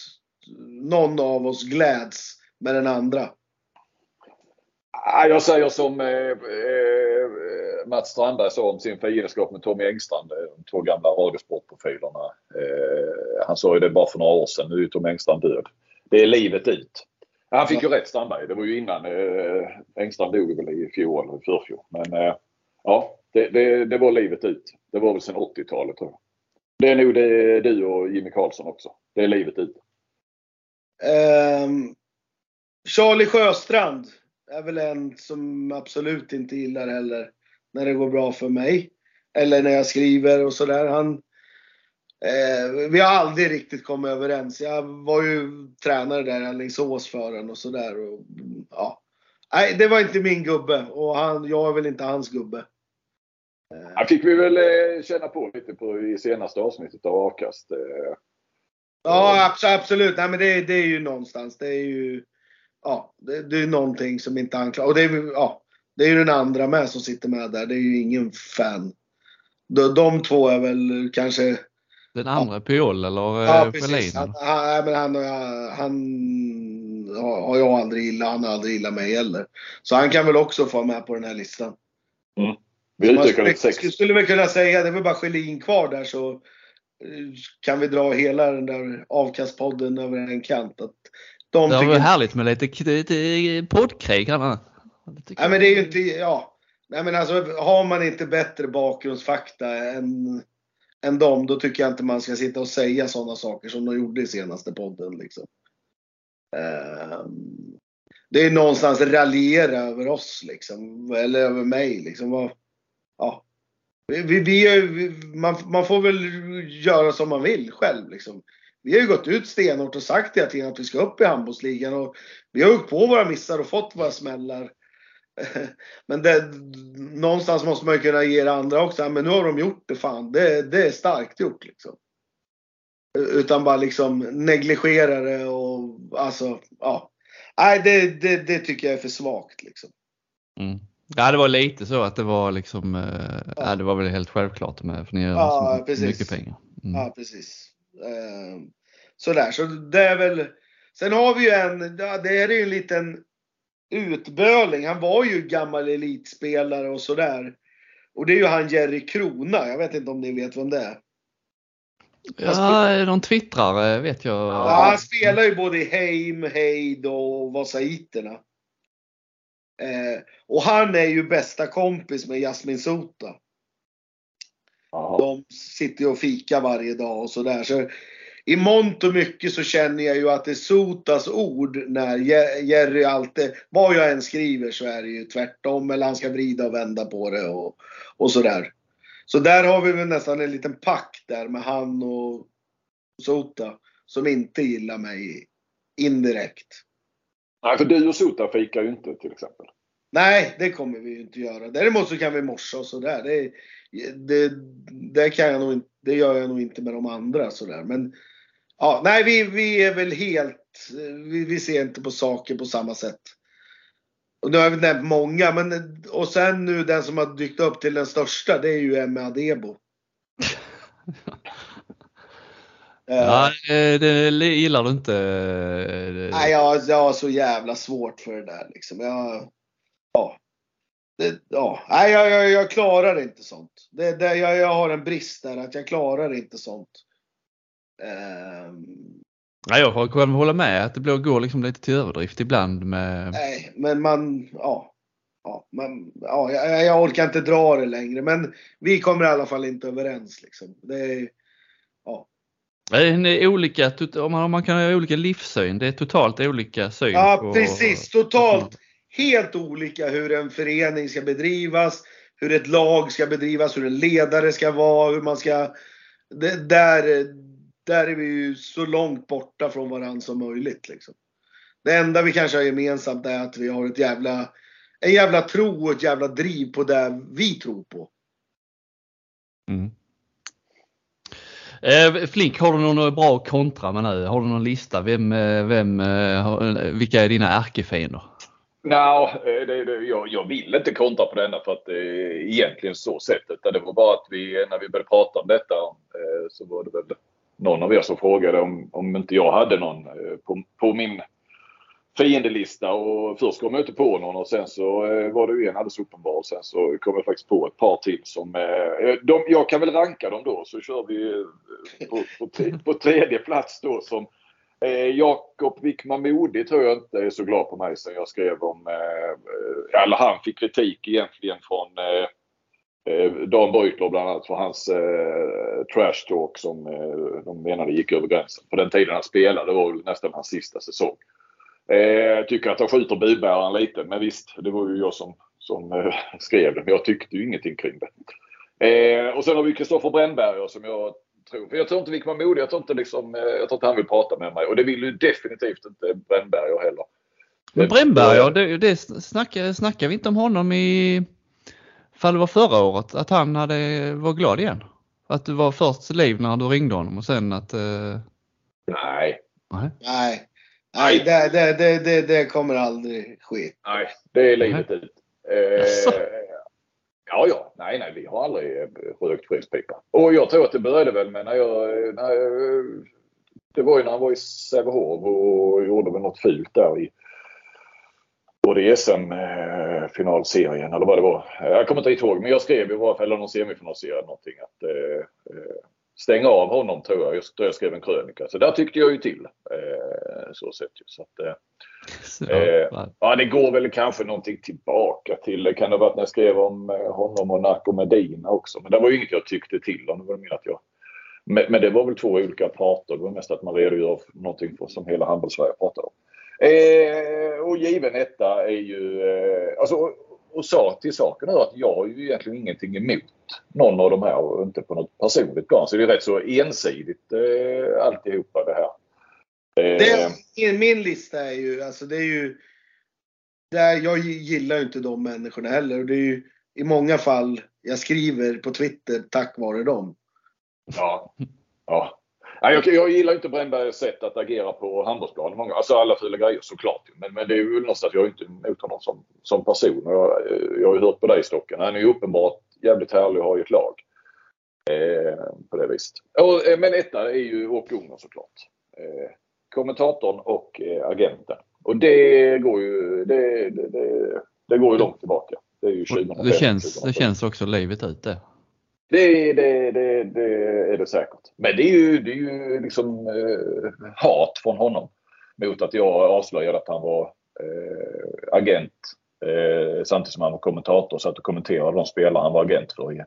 någon av oss gläds med den andra. Jag säger som eh, eh, Mats Strandberg sa om sin fiendskap med Tommy Engstrand, eh, de två gamla Radiosportprofilerna. Eh, han sa ju det bara för några år sedan, nu är Tommy Engstrand död. Det är livet ut. Han fick ju rätt Strandberg. Det var ju innan eh, Engstrand dog väl i fjol eller i förfjol. Men eh, ja, det, det, det, var livet ut. Det var väl sedan 80-talet tror jag. Det är nog det, du och Jimmy Karlsson också. Det är livet ut. Um, Charlie Sjöstrand är väl en som absolut inte gillar heller när det går bra för mig. Eller när jag skriver och sådär. Han, Eh, vi har aldrig riktigt kommit överens. Jag var ju tränare där i Alingsås för honom och sådär. Ja. Nej, det var inte min gubbe och han, jag är väl inte hans gubbe. Eh. fick vi väl eh, känna på lite på i senaste avsnittet av Akast. Eh. Ja, absolut. Nej, men det, det, är ju någonstans. Det är ju ja, det, det är någonting som inte han klarar. Och det är, ja, det är ju den andra med som sitter med där. Det är ju ingen fan. De, de två är väl kanske den andra ja. Piol eller ja, eh, precis. Han, han, men han, han har jag aldrig gillat. Han har aldrig gillat mig heller. Så han kan väl också få med på den här listan. Mm. Vi sex. Skulle, skulle väl kunna säga, det är väl bara Schelin kvar där så eh, kan vi dra hela den där avkastpodden över en kant. Att de det var härligt med lite, lite poddkrig. Nej men det är ju inte, ja. Nej men alltså har man inte bättre bakgrundsfakta än än dem, då tycker jag inte man ska sitta och säga sådana saker som de gjorde i senaste podden. Liksom. Ehm, det är någonstans raljera över oss liksom, eller över mig. Liksom. Ja. Vi, vi, vi, man, man får väl göra som man vill själv. Liksom. Vi har ju gått ut stenhårt och sagt hela tiden att vi ska upp i handbollsligan och vi har åkt på våra missar och fått våra smällar. Men det, någonstans måste man ju kunna ge det andra också. Men nu har de gjort det fan. Det, det är starkt gjort liksom. Utan bara liksom negligera det och alltså, ja. Nej, det, det, det tycker jag är för svagt liksom. Mm. Ja, det var lite så att det var liksom, eh, ja. det var väl helt självklart med för ni ja, så mycket pengar. Mm. Ja, precis. Eh, sådär, så det är väl. Sen har vi ju en, ja, det är ju en liten utböling. Han var ju gammal elitspelare och sådär. Och det är ju han Jerry Krona. Jag vet inte om ni vet vem det är. Ja, någon twittrare vet jag. Ja, han spelar ju både i Heim, Heid och Vasaiterna. Eh, och han är ju bästa kompis med Jasmin Sota. De sitter ju och fikar varje dag och sådär. Så i mångt och mycket så känner jag ju att det är Sotas ord när Jerry alltid, vad jag än skriver så är det ju tvärtom eller han ska vrida och vända på det och, och sådär. Så där har vi väl nästan en liten pakt där med han och Sota som inte gillar mig indirekt. Nej, för du och Sota fikar ju inte till exempel. Nej, det kommer vi ju inte göra. Däremot så kan vi morsa och sådär. Det, det, det, kan jag nog, det gör jag nog inte med de andra sådär. Men Ja, nej, vi, vi är väl helt, vi, vi ser inte på saker på samma sätt. Och nu har vi nämnt många, men och sen nu den som har dykt upp till den största, det är ju Emma Adebo. ja, det gillar du inte? Nej, jag, jag har så jävla svårt för det där liksom. Jag, ja. Det, ja. Nej, jag, jag, jag klarar inte sånt. Det, det, jag, jag har en brist där, att jag klarar inte sånt. Um, ja, jag kan hålla med att det går liksom lite till överdrift ibland. Med... Nej, men man, ja. Ja, man, ja jag, jag, orkar inte dra det längre, men vi kommer i alla fall inte överens. Liksom. Det är, ja. Är olika, om man, man kan ha olika livssyn, det är totalt olika syn. Ja, på, precis. Totalt helt olika hur en förening ska bedrivas, hur ett lag ska bedrivas, hur en ledare ska vara, hur man ska... Det, där, där är vi ju så långt borta från varandra som möjligt. Liksom. Det enda vi kanske har gemensamt är att vi har ett jävla, en jävla tro och ett jävla driv på det vi tror på. Mm. Eh, Flink, har du någon bra kontra med nu? Har du någon lista? Vem, eh, vem, eh, vilka är dina ärkefiender? No, det, det, jag, jag vill inte kontra på denna för att det är egentligen så sättet. Det var bara att vi, när vi började prata om detta så var det väl någon av er som frågade om, om inte jag hade någon eh, på, på min fiendelista och först kom jag inte på någon och sen så eh, var det ju en alldeles uppenbar. Sen så kom jag faktiskt på ett par till som... Eh, de, jag kan väl ranka dem då så kör vi på, på, på tredje plats då som eh, Jakob Wickman Modig tror jag inte är så glad på mig sen jag skrev om... Eh, eller han fick kritik egentligen från eh, Dan Beutler bland annat för hans eh, trash talk som eh, de menade gick över gränsen. På den tiden han spelade det var nästan hans sista säsong. Eh, tycker att han skjuter budbäraren lite. Men visst, det var ju jag som, som eh, skrev det. Men jag tyckte ju ingenting kring det. Eh, och sen har vi Kristoffer Brännberger som jag tror, för jag tror inte vi kan vara modiga. Jag tror inte, liksom, eh, jag tror inte han vill prata med mig. Och det vill ju definitivt inte Brännberger heller. Men Brännberger, det, det snackar, snackar vi inte om honom i, fall det var förra året, att han hade, var glad igen? Att du var först liv när du ringde honom och sen att... Eh... Nej. Nej. Nej. Nej, det, det, det, det, det kommer aldrig ske. Nej, det är livet ut. Eh, ja, ja. Nej, nej, vi har aldrig eh, rökt skämspipa. Och jag tror att det började väl med när jag, när jag det var ju när han var i Sävehof och gjorde väl något fult där i var det SM-finalserien eller vad det var. Jag kommer inte ihåg men jag skrev i varje fall, eller någon semifinalserie någonting att eh, eh stänga av honom tror jag. Jag tror jag skrev en krönika. Så där tyckte jag ju till. Eh, så sett ju. Så att, eh, eh, ja, det går väl kanske någonting tillbaka till. Det kan ha varit när jag skrev om eh, honom och Nacco Medina också. Men det var ju inget jag tyckte till om. Det var mer att jag men, men, det var väl två olika parter. Det var mest att man redogör för någonting som hela Handelssverige pratade om. Eh, och given etta är ju... Eh, alltså, och sa till saken att jag har ju egentligen ingenting emot någon av de här och inte på något personligt plan. Så det är rätt så ensidigt eh, alltihopa det här. Eh. Det, min lista är ju, alltså det är ju, där, jag gillar ju inte de människorna heller. Och det är ju i många fall jag skriver på Twitter tack vare dem. Ja. ja. Nej, jag, jag gillar inte Brännbergs sätt att agera på handbollsplanen. Många, alltså alla fula grejer såklart. Men, men det är ju någonstans, jag är inte emot honom som, som person. Jag, jag har ju hört på dig Stocken. Han är ju uppenbart jävligt härlig och har ju ett lag. Eh, på det viset. Och, eh, men etta är ju Åke Unger såklart. Eh, kommentatorn och eh, agenten. Och det går ju, det, det, det, det går ju långt tillbaka. Det är ju 2005, det känns, det känns också livet ut det. Det, det, det, det, är det säkert. Men det är ju, det är ju liksom eh, hat från honom mot att jag avslöjade att han var eh, agent eh, samtidigt som han var kommentator och satt och kommenterade de spelare han var agent för i,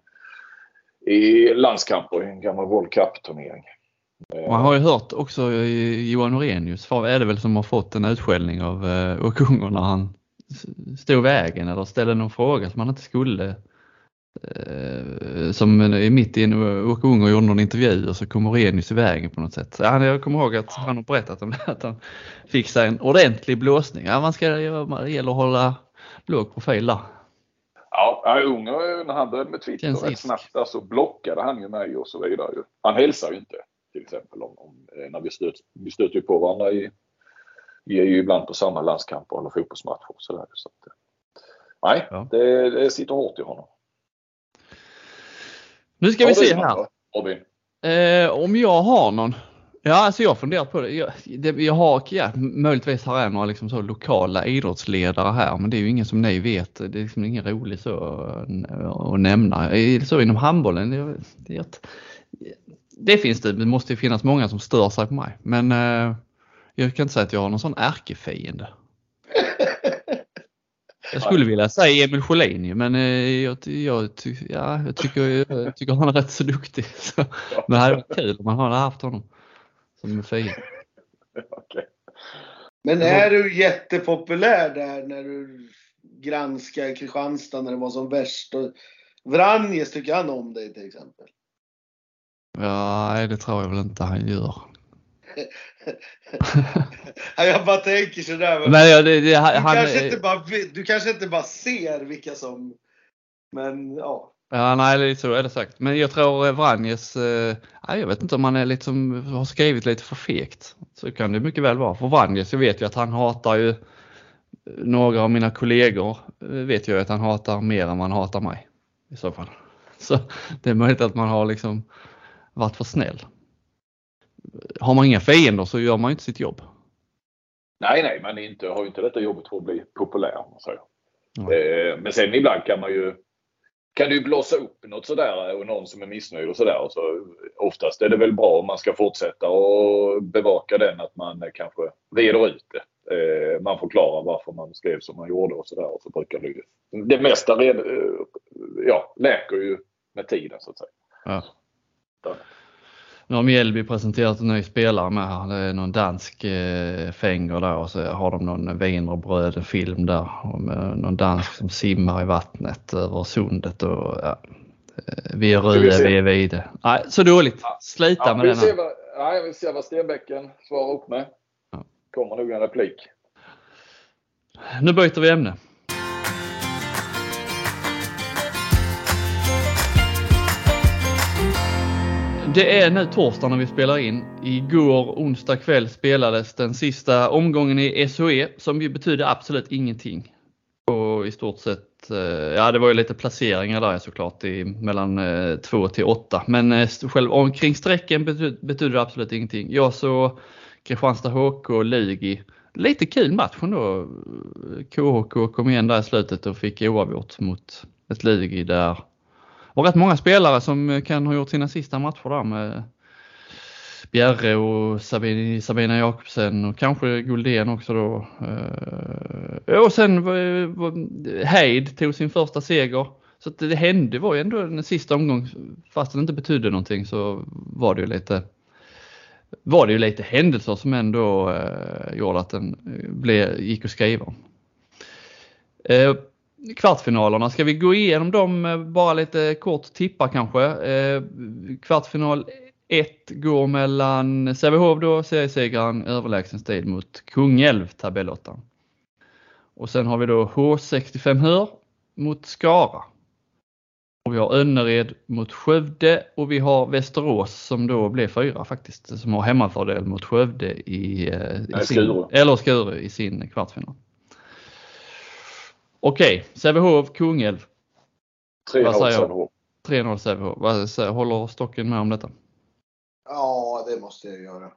i landskamper i en gammal World Cup-turnering. Man har ju hört också Johan Norenius, är det väl som har fått en utskällning av eh, Åkungo när han stod vägen eller ställde någon fråga som han inte skulle som är mitt i en Åke Unger gjorde någon intervju och så kom Orenius i vägen på något sätt. Ja, jag kommer ihåg att han har berättat om det, att han fick sig en ordentlig blåsning. Ja, man ska, det gäller att hålla låg profil där. Ja, Unger när han började med Twitter rätt snabbt där så blockade han ju mig och så vidare. Han hälsar ju inte till exempel om, om eh, när vi stöter, vi stöter på varandra i, vi är ju ibland på samma landskamper eller fotbollsmatcher. Så där, så att, nej, ja. det, det sitter hårt i honom. Nu ska vi se här. Eh, om jag har någon. Ja, alltså jag har funderat på det. Jag, det, jag har, ja, möjligtvis har jag några liksom så lokala idrottsledare här, men det är ju ingen som ni vet. Det är liksom ingen rolig så att nämna. Så inom handbollen, det, det, det finns det. Det måste finnas många som stör sig på mig, men eh, jag kan inte säga att jag har någon sån ärkefiende. Jag skulle vilja säga Emil Sjölin men eh, jag, jag, ja, jag, tycker, jag tycker han är rätt så duktig. Så, men det hade varit kul om man hade haft honom som fiende. Okay. Men är du jättepopulär där när du granskar Kristianstad när det var som värst? Och Vranjes, tycker han om dig till exempel? Ja, nej, det tror jag väl inte han gör. Jag bara tänker sådär. Men Men ja, det, det, du, han, kanske inte bara, du kanske inte bara ser vilka som... Men ja. Ja, nej, är så är det sagt. Men jag tror eh, Vranjes, eh, jag vet inte om han är lite som, har skrivit lite för fegt. Så kan det mycket väl vara. För Vranjes, jag vet ju att han hatar ju några av mina kollegor, eh, vet jag att han hatar mer än man hatar mig. I så fall. Så det är möjligt att man har liksom varit för snäll. Har man inga fiender så gör man inte sitt jobb. Nej, nej, man inte, har ju inte detta jobbet för att bli populär. säger. Nej. Eh, Men sen ibland kan man ju kan det ju blossa upp något sådär och någon som är missnöjd och sådär. Så oftast är det väl bra om man ska fortsätta och bevaka den att man kanske reder ut det. Eh, Man förklarar varför man skrev som man gjorde och sådär. Och så brukar det. Det mesta red, eh, ja, läker ju med tiden så att säga. Ja. Nu har Mjällby presenterat en ny spelare med här. Det är någon dansk eh, fänger där och så har de någon wienerbröd-film där. Om, eh, någon dansk som simmar i vattnet över sundet och ja. eh, Vi är vi röda, vi är vide. Nej, så dåligt. Sluta Ja, med den här. vad, nej, vi ser vad Stenbäcken svarar upp med. Ja. Kommer nog en replik. Nu byter vi ämne. Det är nu torsdag när vi spelar in. Igår onsdag kväll spelades den sista omgången i SHE som ju betydde absolut ingenting. Och i stort sett, eh, ja det var ju lite placeringar där såklart i mellan eh, 2 till 8. Men eh, själv omkring strecken betyder betydde det absolut ingenting. Jag såg Kristianstad HK och Lugi. Lite kul match ändå. KHK kom igen där i slutet och fick oavgjort mot ett Lugi där och rätt många spelare som eh, kan ha gjort sina sista matcher där med eh, Bjerre och Sabine, Sabina Jakobsen och kanske Guldén också då. Eh. Och sen Heid tog sin första seger. Så att det hände var ju ändå en sista omgång, fast det inte betydde någonting så var det ju lite var det ju lite händelser som ändå eh, gjorde att den blev, gick att skriva om. Eh, kvartsfinalerna, ska vi gå igenom dem eh, bara lite kort tippa kanske? Eh, kvartsfinal 1 går mellan Sävehof då, seriesegraren överlägsen stil mot Kungälv, tabellottan. Och sen har vi då H65 Hör mot Skara. Och vi har Önnered mot Skövde och vi har Västerås som då blev fyra faktiskt, som har hemmafördel mot Skövde i, eh, i sin, eller Skuru i sin kvartsfinal. Okej, Sävehof, Kungälv, 3-0 Vad säger jag? Sävehof. 3-0 Sävehof. Vad säger- Håller Stocken med om detta? Ja, det måste jag göra.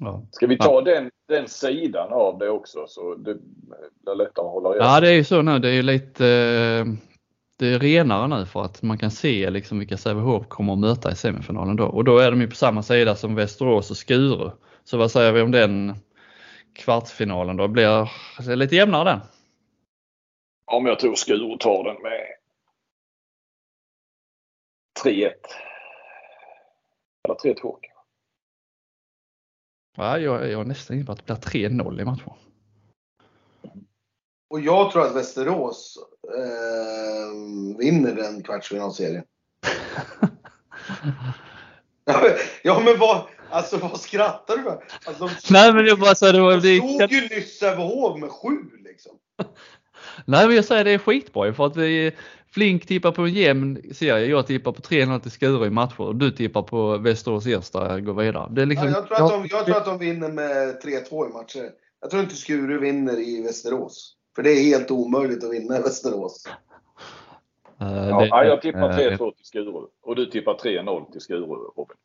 Ja. Ska vi ta den, den sidan av det också så det blir lättare att hålla reda Ja, det är ju så nu. Det är ju lite eh, det är renare nu för att man kan se liksom vilka Sävehof kommer att möta i semifinalen då. Och då är de ju på samma sida som Västerås och Skuru. Så vad säger vi om den kvartsfinalen då? Blir det lite jämnare den? Om jag tror Skuru tar den med 3-1. Eller 3-2 kanske. Ja, jag, jag är nästan inne på att det blir 3-0 i matchen. Och jag tror att Västerås eh, vinner den kvartsfinalserien. Ja, men- Ja men vad, alltså vad skrattar du för? Alltså, de Nej men jag bara säger det, var- de slog ju nyss Sävehof med sju liksom. Nej men jag säger det är skitbra för att vi Flink tippar på en jämn serie. Jag tippar på 3-0 till Skuru i matcher och du tippar på Västerås Ersta går vidare. Det är liksom, Ja, jag, tror att de, jag tror att de vinner med 3-2 i matcher. Jag tror inte Skuru vinner i Västerås. För det är helt omöjligt att vinna i Västerås. Eh, Ja, det- ja, jag tippar eh, 3-2 till Skuru. Och du tippar 3-0 till Skuru Robin.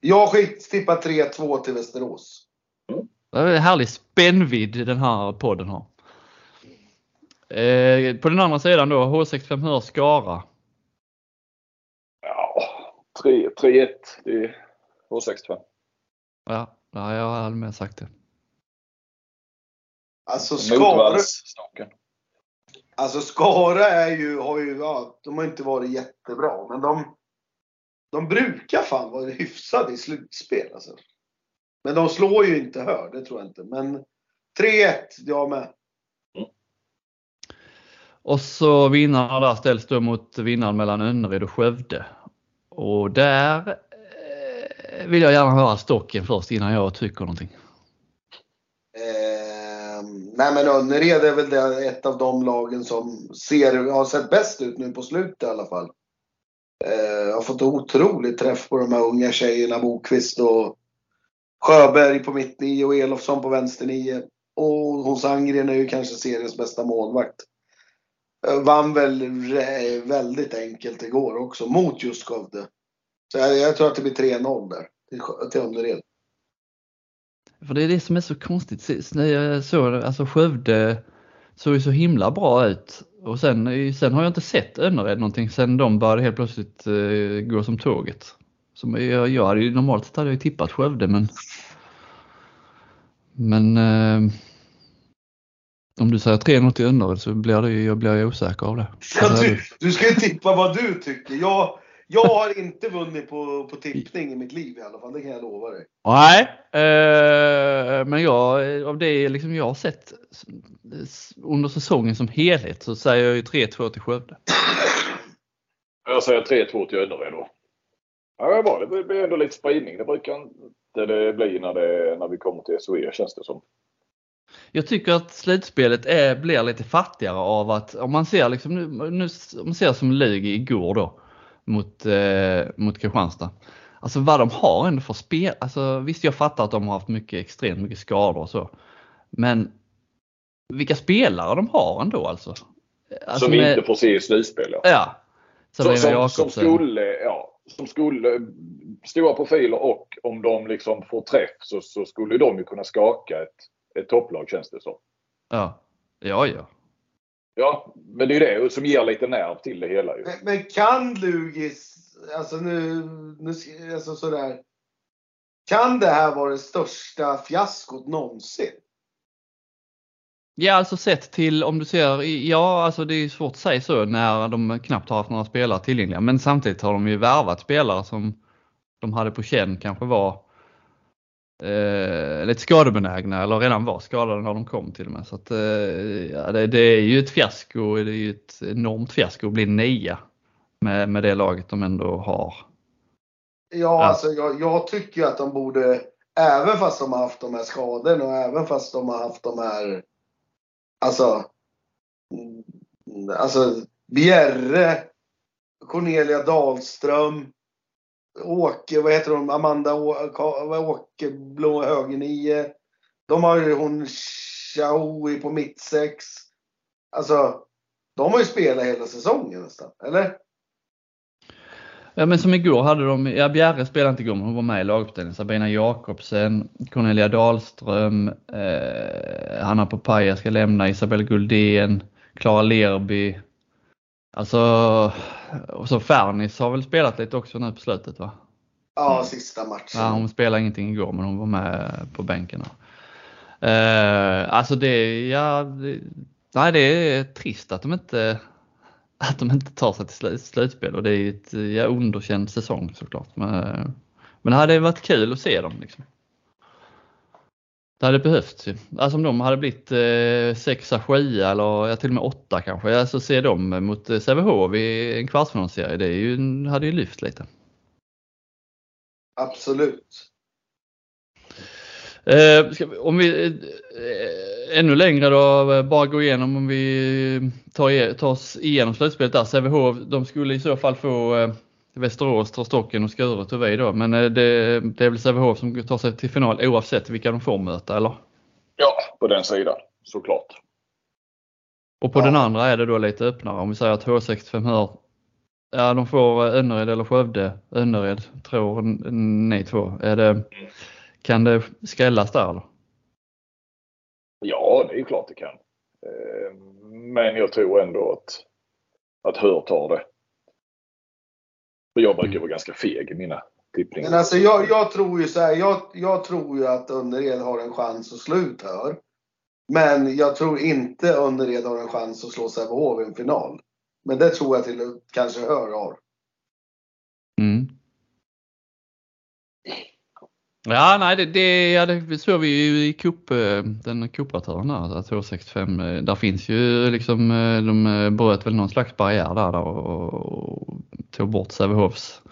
Jag skit tippar 3-2 till Västerås. Det är en härlig spännvidd den här podden har. Eh, på den andra sidan då, H65 Hör Skara. Ja, 3 3-1 till H65. Ja, ja, jag har med sagt det. Alltså Skara, alltså Skara är ju, har ju, ja, de har inte varit jättebra. Men de, de brukar fan vara hyfsade i slutspel. Alltså. Men de slår ju inte Hör, det tror jag inte. Men 3-1, jag med. Och så vinnarna där ställs då mot vinnaren mellan Önnered och Skövde. Och där eh, vill jag gärna höra stocken först innan jag tycker någonting. Eh, nej men Önnered är väl det, ett av de lagen som ser, har sett bäst ut nu på slutet i alla fall. Eh, har fått otrolig träff på de här unga tjejerna, Bokvist och Sjöberg på mitt nio och Elofsson på vänster nio. Och hos Angren är ju kanske seriens bästa målvakt. Eh, vann väl väldigt enkelt igår också mot just Skövde. Så jag, jag tror att det blir 3-0 där till, till Önnered. För det är det som är så konstigt. När jag såg alltså Skövde såg ju så himla bra ut och sen, sen har jag inte sett Önnered någonting sen de började helt plötsligt uh, gå som tåget. Som jag, jag hade ju, normalt sett hade jag tippat Skövde men men uh, om du säger 3-0 till Önnered så blir, det, jag blir jag osäker av det. Ja, du, du ska ju tippa vad du tycker. Jag, jag har inte vunnit på, på tippning i mitt liv i alla fall, det kan jag lova dig. Nej, eh, men jag, av det liksom jag har sett under säsongen som helhet så säger jag ju 3-2 till Skövde. Jag säger 3-2 till Önnered då. Ja, det bra. Det blir ändå lite spridning. Det brukar inte det bli när, det, när vi kommer till SOE känns det som. Jag tycker att slutspelet är, blir lite fattigare av att om man ser liksom nu, nu om man ser som Lugi igår då mot, eh, mot Kristianstad. Alltså vad de har ändå för spel. Alltså visst jag fattar att de har haft mycket extremt mycket skador och så. Men vilka spelare de har ändå alltså. alltså som med, inte får se i slutspel ja. ja. Som, som, som, skulle, ja, som skulle, stora profiler och om de liksom får träff så, så skulle de ju kunna skaka ett, ett topplag känns det som. Ja, ja, ja. Ja, men det är det som ger lite nerv till det hela. Ju. Men, men kan Lugis, alltså nu, nu alltså sådär. Kan det här vara det största fiaskot någonsin? Ja, alltså sett till om du ser, ja alltså det är svårt att säga så när de knappt har haft några spelare tillgängliga. Men samtidigt har de ju värvat spelare som de hade på känn kanske var eh, lite skadebenägna eller redan var skadade när de kom till och med. Så att, eh, ja, det, det, är ju ett fiasko, det är ju ett enormt fiasko att bli nia med, med det laget de ändå har. Ja, ja. alltså jag, jag tycker att de borde, även fast de har haft de här skadorna och även fast de har haft de här, alltså, alltså Bjerre, Cornelia Dahlström, Åke, vad heter hon, Amanda Åkerblom, högernio. De har ju hon Chaui på mittsex. Alltså, de har ju spelat hela säsongen nästan, eller? Ja men som igår hade de, ja Bjerre spelade inte igår men hon var med i laguppställningen. Sabina Jakobsen, Cornelia Dahlström, eh, Hanna Popaja ska lämna, Isabelle Guldén, Klara Lerby. Alltså och så Fernis har väl spelat lite också nu på slutet va? Ja, sista matchen. Ja, hon spelade ingenting igår men hon var med på bänken. Uh, alltså det, ja, det, nej, det är trist att de inte att de inte tar sig till slutspel och det är ju ett ja, underkänd säsong såklart. Men, men det hade varit kul att se dem. Liksom. Det hade behövts ju. Alltså om de hade blivit eh, sexa, sjua eller ja, till och med åtta kanske. Alltså se dem mot eh, Sävehof i en kvartsfinalserie, det är ju, hade ju lyft lite. Absolut. Eh, vi, om vi eh, ännu längre då, bara gå igenom om vi tar, tar oss igenom slutspelet där. Sävehof, de skulle i så fall få eh, Västerås tar stocken och Skure tog vi då. Men eh, det, det är väl Sävehof som tar sig till final oavsett vilka de får möta eller? Ja, på den sidan såklart. Och på ja. den andra är det då lite öppnare. Om vi säger att H65 hör Ja, de får Önnered eller Skövde. Önnered tror ni två. Är det, kan det skrällas där eller? Ja, det är klart det kan. Eh, men jag tror ändå att, att Hör tar det. För jag brukar vara ganska feg i mina tippningar. Men alltså jag, jag tror ju så här, jag, jag tror ju att Önnered har en chans att slå ut här. Men jag tror inte Önnered har en chans att slå Sävehof i en final. Men det tror jag till kanske Hör har. Mm. Ja, nej, det, det, ja, det såg vi ju i cup, eh, den cuparatören där, att H65. Där finns ju liksom, de bröt väl någon slags barriär där, där och, och tog bort Sävehofs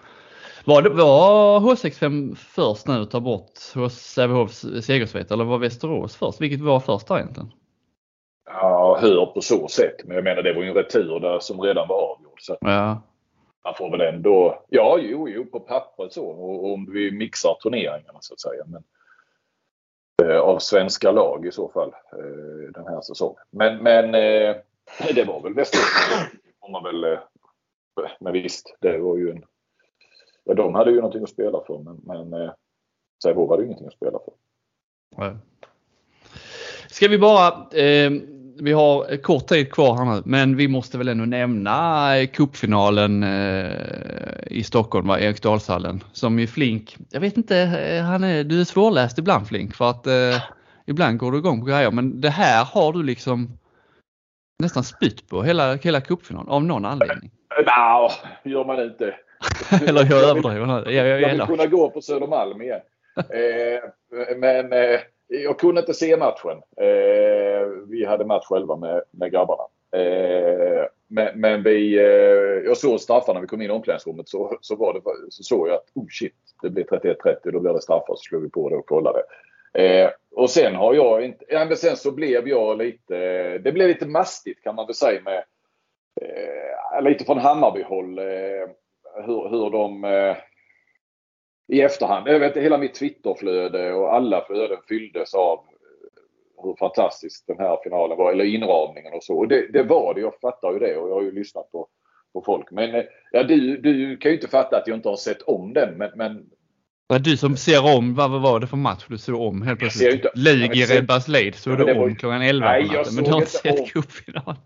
var, det, var H65 först nu att ta bort Sävehofs segersvit eller var Västerås först? Vilket var först där egentligen? Ja, hör på så sätt. Men jag menar det var ju en retur där som redan var avgjord. Så ja. Man får väl ändå, ja jo, jo på pappret så. Och, om vi mixar turneringarna så att säga. Men, eh, av svenska lag i så fall eh, den här säsongen. Men, men eh, det var väl Västerås. Man väl, eh, men visst, det var ju en Ja, de hade ju någonting att spela för men, men eh, Sävehof hade ju ingenting att spela för. Nej. Ska vi bara, eh, vi har kort tid kvar här nu, men vi måste väl ändå nämna cupfinalen eh, i Stockholm, va? Eriksdalshallen, som ju Flink, jag vet inte, eh, han är, du är svårläst ibland Flink för att eh, ibland går du igång på grejer, men det här har du liksom nästan spytt på hela, hela cupfinalen av någon anledning. Nej, gör man inte. Eller jag överdriver nu. Jag, jag, jag vill kunna gå på Södermalm igen. eh, men eh, jag kunde inte se matchen. Eh, vi hade match själva med, med grabbarna. Eh, men, men, vi, eh, jag såg straffarna när vi kom in i omklädningsrummet så, så, var det, så såg jag att oh shit, det blir 31-30 då blir det straffar. Så slog vi på det och kollade. Eh, och sen har jag inte, ja, men sen så blev jag lite, det blev lite mastigt kan man väl säga med eh, lite från Hammarby-håll. Eh, hur, hur de eh, i efterhand, jag vet hela mitt Twitterflöde och alla flöden fylldes av eh, hur fantastisk den här finalen var, eller inramningen och så. Och det, det var det, jag fattar ju det och jag har ju lyssnat på, på folk. Men eh, ja, du, du kan ju inte fatta att jag inte har sett om den men, men du som ser om, vad var det för match du såg om helt plötsligt? Lig i Red Lead såg du om klockan 11 nej, på natten, men du har inte sett cupfinalen.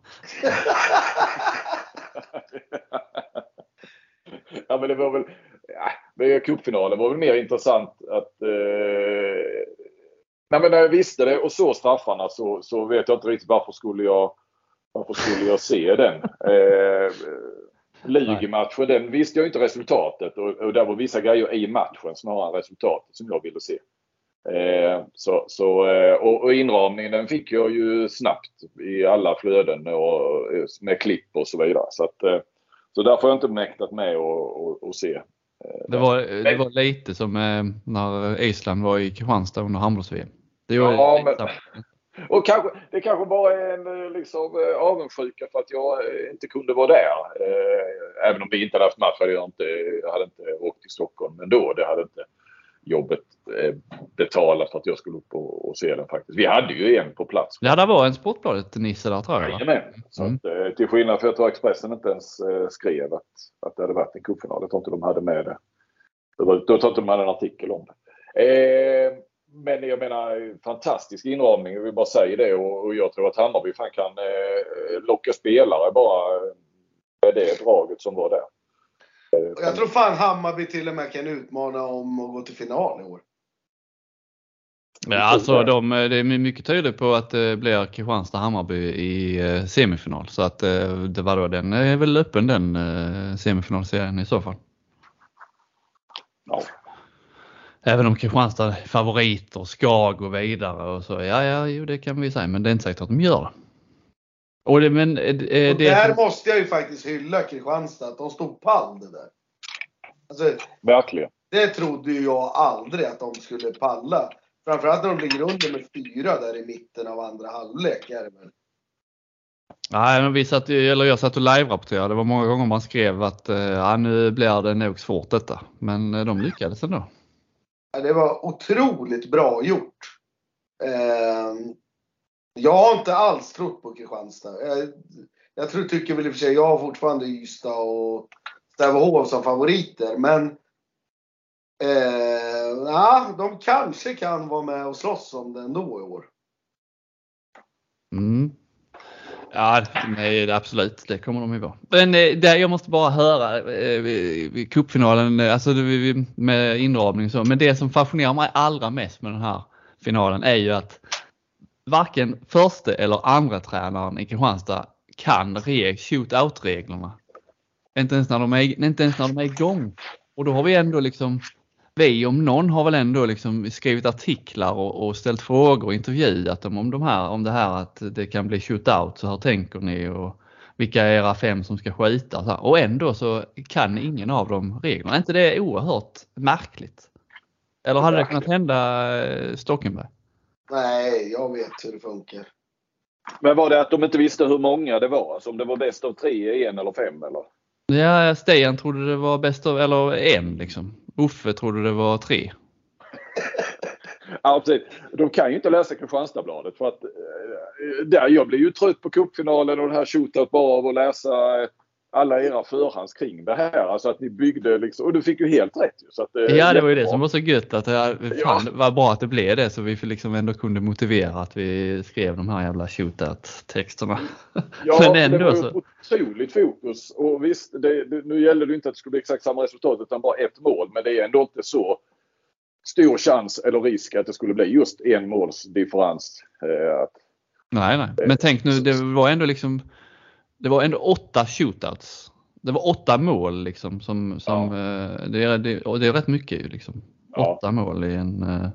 ja men det var väl, ja, cupfinalen var väl mer intressant att eh, Nej men när jag visste det och såg straffarna så, så vet jag inte riktigt varför skulle jag varför skulle jag se den? Eh, Ligamatchen, den visste jag inte resultatet och, och där var vissa grejer i matchen snarare än resultatet som jag ville se. Eh, så, så, eh, och, och inramningen den fick jag ju snabbt i alla flöden och, med klipp och så vidare. Så att, eh, så därför har jag inte mäktat med att se. Eh, det var, det var lite som eh, när Island var i Kristianstad under handbolls-VM. Ja, men, och kanske, det kanske bara är en eh, liksom, avundsjuka för att jag inte kunde vara där. Även om vi inte hade haft match hade jag inte, jag hade inte åkt till Stockholm ändå. Det hade inte jobbet eh, betalat för att jag skulle upp och, och, se den faktiskt. Vi hade ju en på plats. Ja, det var en Sportbladet-nisse där tror jag. Jajamän. Så mm. att, eh, till skillnad för jag tror Expressen inte ens eh, skrev att, att det hade varit en cupfinal. Jag tror inte de hade med det. Då tror inte de hade en artikel om det. Eh, men jag menar fantastisk inramning, jag vill bara säga det och, och jag tror att Hammarby fan kan eh, locka spelare bara med det draget som var där. Jag tror fan Hammarby till och med kan utmana om att gå till final i år. Ja, alltså de, det är mycket tydligt på att det blir Kristianstad-Hammarby i eh, semifinal. Så att eh, det var då, den är väl öppen den eh, semifinalserien i så fall. Ja. Även om Kristianstad är favoriter ska gå vidare och så. Ja, ja, jo, det kan vi säga, men det är inte säkert att de gör det. Och, det, men, eh, det, och där måste jag ju faktiskt hylla Kristianstad, att de stod pall det där. Alltså, Verkligen. Det trodde ju jag aldrig att de skulle palla. Framförallt när de ligger under med fyra där i mitten av andra halvlek. Det. Nej, men vi satt, eller jag satt och live-rapporterade. Det var många gånger man skrev att eh, ja, nu blir det nog svårt detta. Men eh, de lyckades ändå. Ja, det var otroligt bra gjort. Eh, jag har inte alls trott på Kristianstad. Jag, jag tror, tycker väl i och för sig, jag har fortfarande Ystad och Sävehof som favoriter. Men eh, ja, de kanske kan vara med och slåss om det ändå i år. Mm. Ja, nej, absolut. Det kommer de ju vara. Men eh, där, jag måste bara höra eh, cupfinalen, eh, alltså med inramning och så. Men det som fascinerar mig allra mest med den här finalen är ju att varken första eller andra tränaren i Kristianstad kan shootout-reglerna. Inte ens, när de är, inte ens när de är igång. Och då har vi ändå liksom vi om någon har väl ändå liksom skrivit artiklar och, och ställt frågor och intervjuat dem om, de här, om det här att det kan bli shootout. Så hur tänker ni? Och vilka är era fem som ska skjuta? Och ändå så kan ingen av dem reglerna. Är inte det oerhört märkligt? Eller hade det kunnat hända eh, Stockenberg? Nej, jag vet hur det funkar. Men var det att de inte visste hur många det var? Alltså om det var bäst av tre, en eller fem eller? Ja, Stian trodde det var bäst av, eller en liksom. Uffe trodde det var tre. ja, precis. De kan ju inte läsa Kristianstadsbladet för att eh, där, jag blir ju trött på cupfinalen och det här shootout bara av att läsa eh, alla era förhands kring det här. Alltså att ni byggde liksom, och du fick ju helt rätt. Så att, eh, ja, det var ju det som var så gött att det fan, ja. var bra att det blev det så vi liksom ändå kunde motivera att vi skrev de här jävla shootout-texterna. Ja, Men ändå det var ju otroligt fokus och visst, det, nu gäller det inte att det skulle bli exakt samma resultat utan bara ett mål. Men det är ändå inte så stor chans eller risk att det skulle bli just en måls differens. Eh, nej, nej. Men tänk nu, det var ändå liksom det var ändå åtta shootouts. Det var åtta mål liksom. Som, som, ja. Eh, det, är, det, och det är rätt mycket ju liksom. Ja. Åtta mål i en... Uh...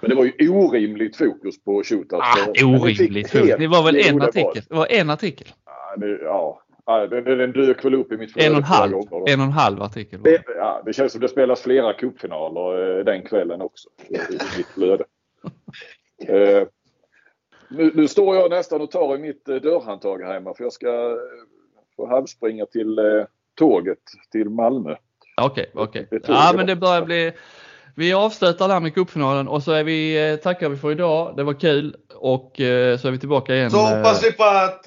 Men det var ju orimligt fokus på shootouts. Ah, orimligt fokus. Det var väl en artikel. Det var en artikel. Ja, det, ja. den, den dök väl upp i mitt flöde en och en halv, En och en halv artikel. Det, ja, det känns som det spelas flera cupfinaler eh, den kvällen också i, i mitt flöde. Nu, nu, står jag nästan och tar i mitt eh, dörrhandtag här hemma för jag ska eh, få halvspringa till eh, tåget till Malmö. Okej, okay, okej. Okay. Ja men det börjar bli vi avslutar där med cupfinalen och så är vi, eh, tackar vi för idag. Det var kul och så är vi tillbaka igen. Så hoppas vi på att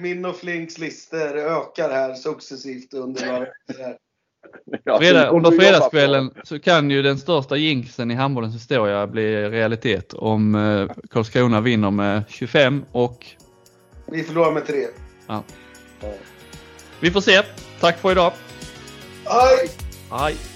min och Flinks lister ökar här successivt under några. Fredag, under fredagskvällen så kan ju den största jinxen i handbollens historia bli realitet om eh, Karlskrona vinner med 25 och... Vi förlorar med 3. Ja. Vi får se. Tack för idag. Hej! Hej!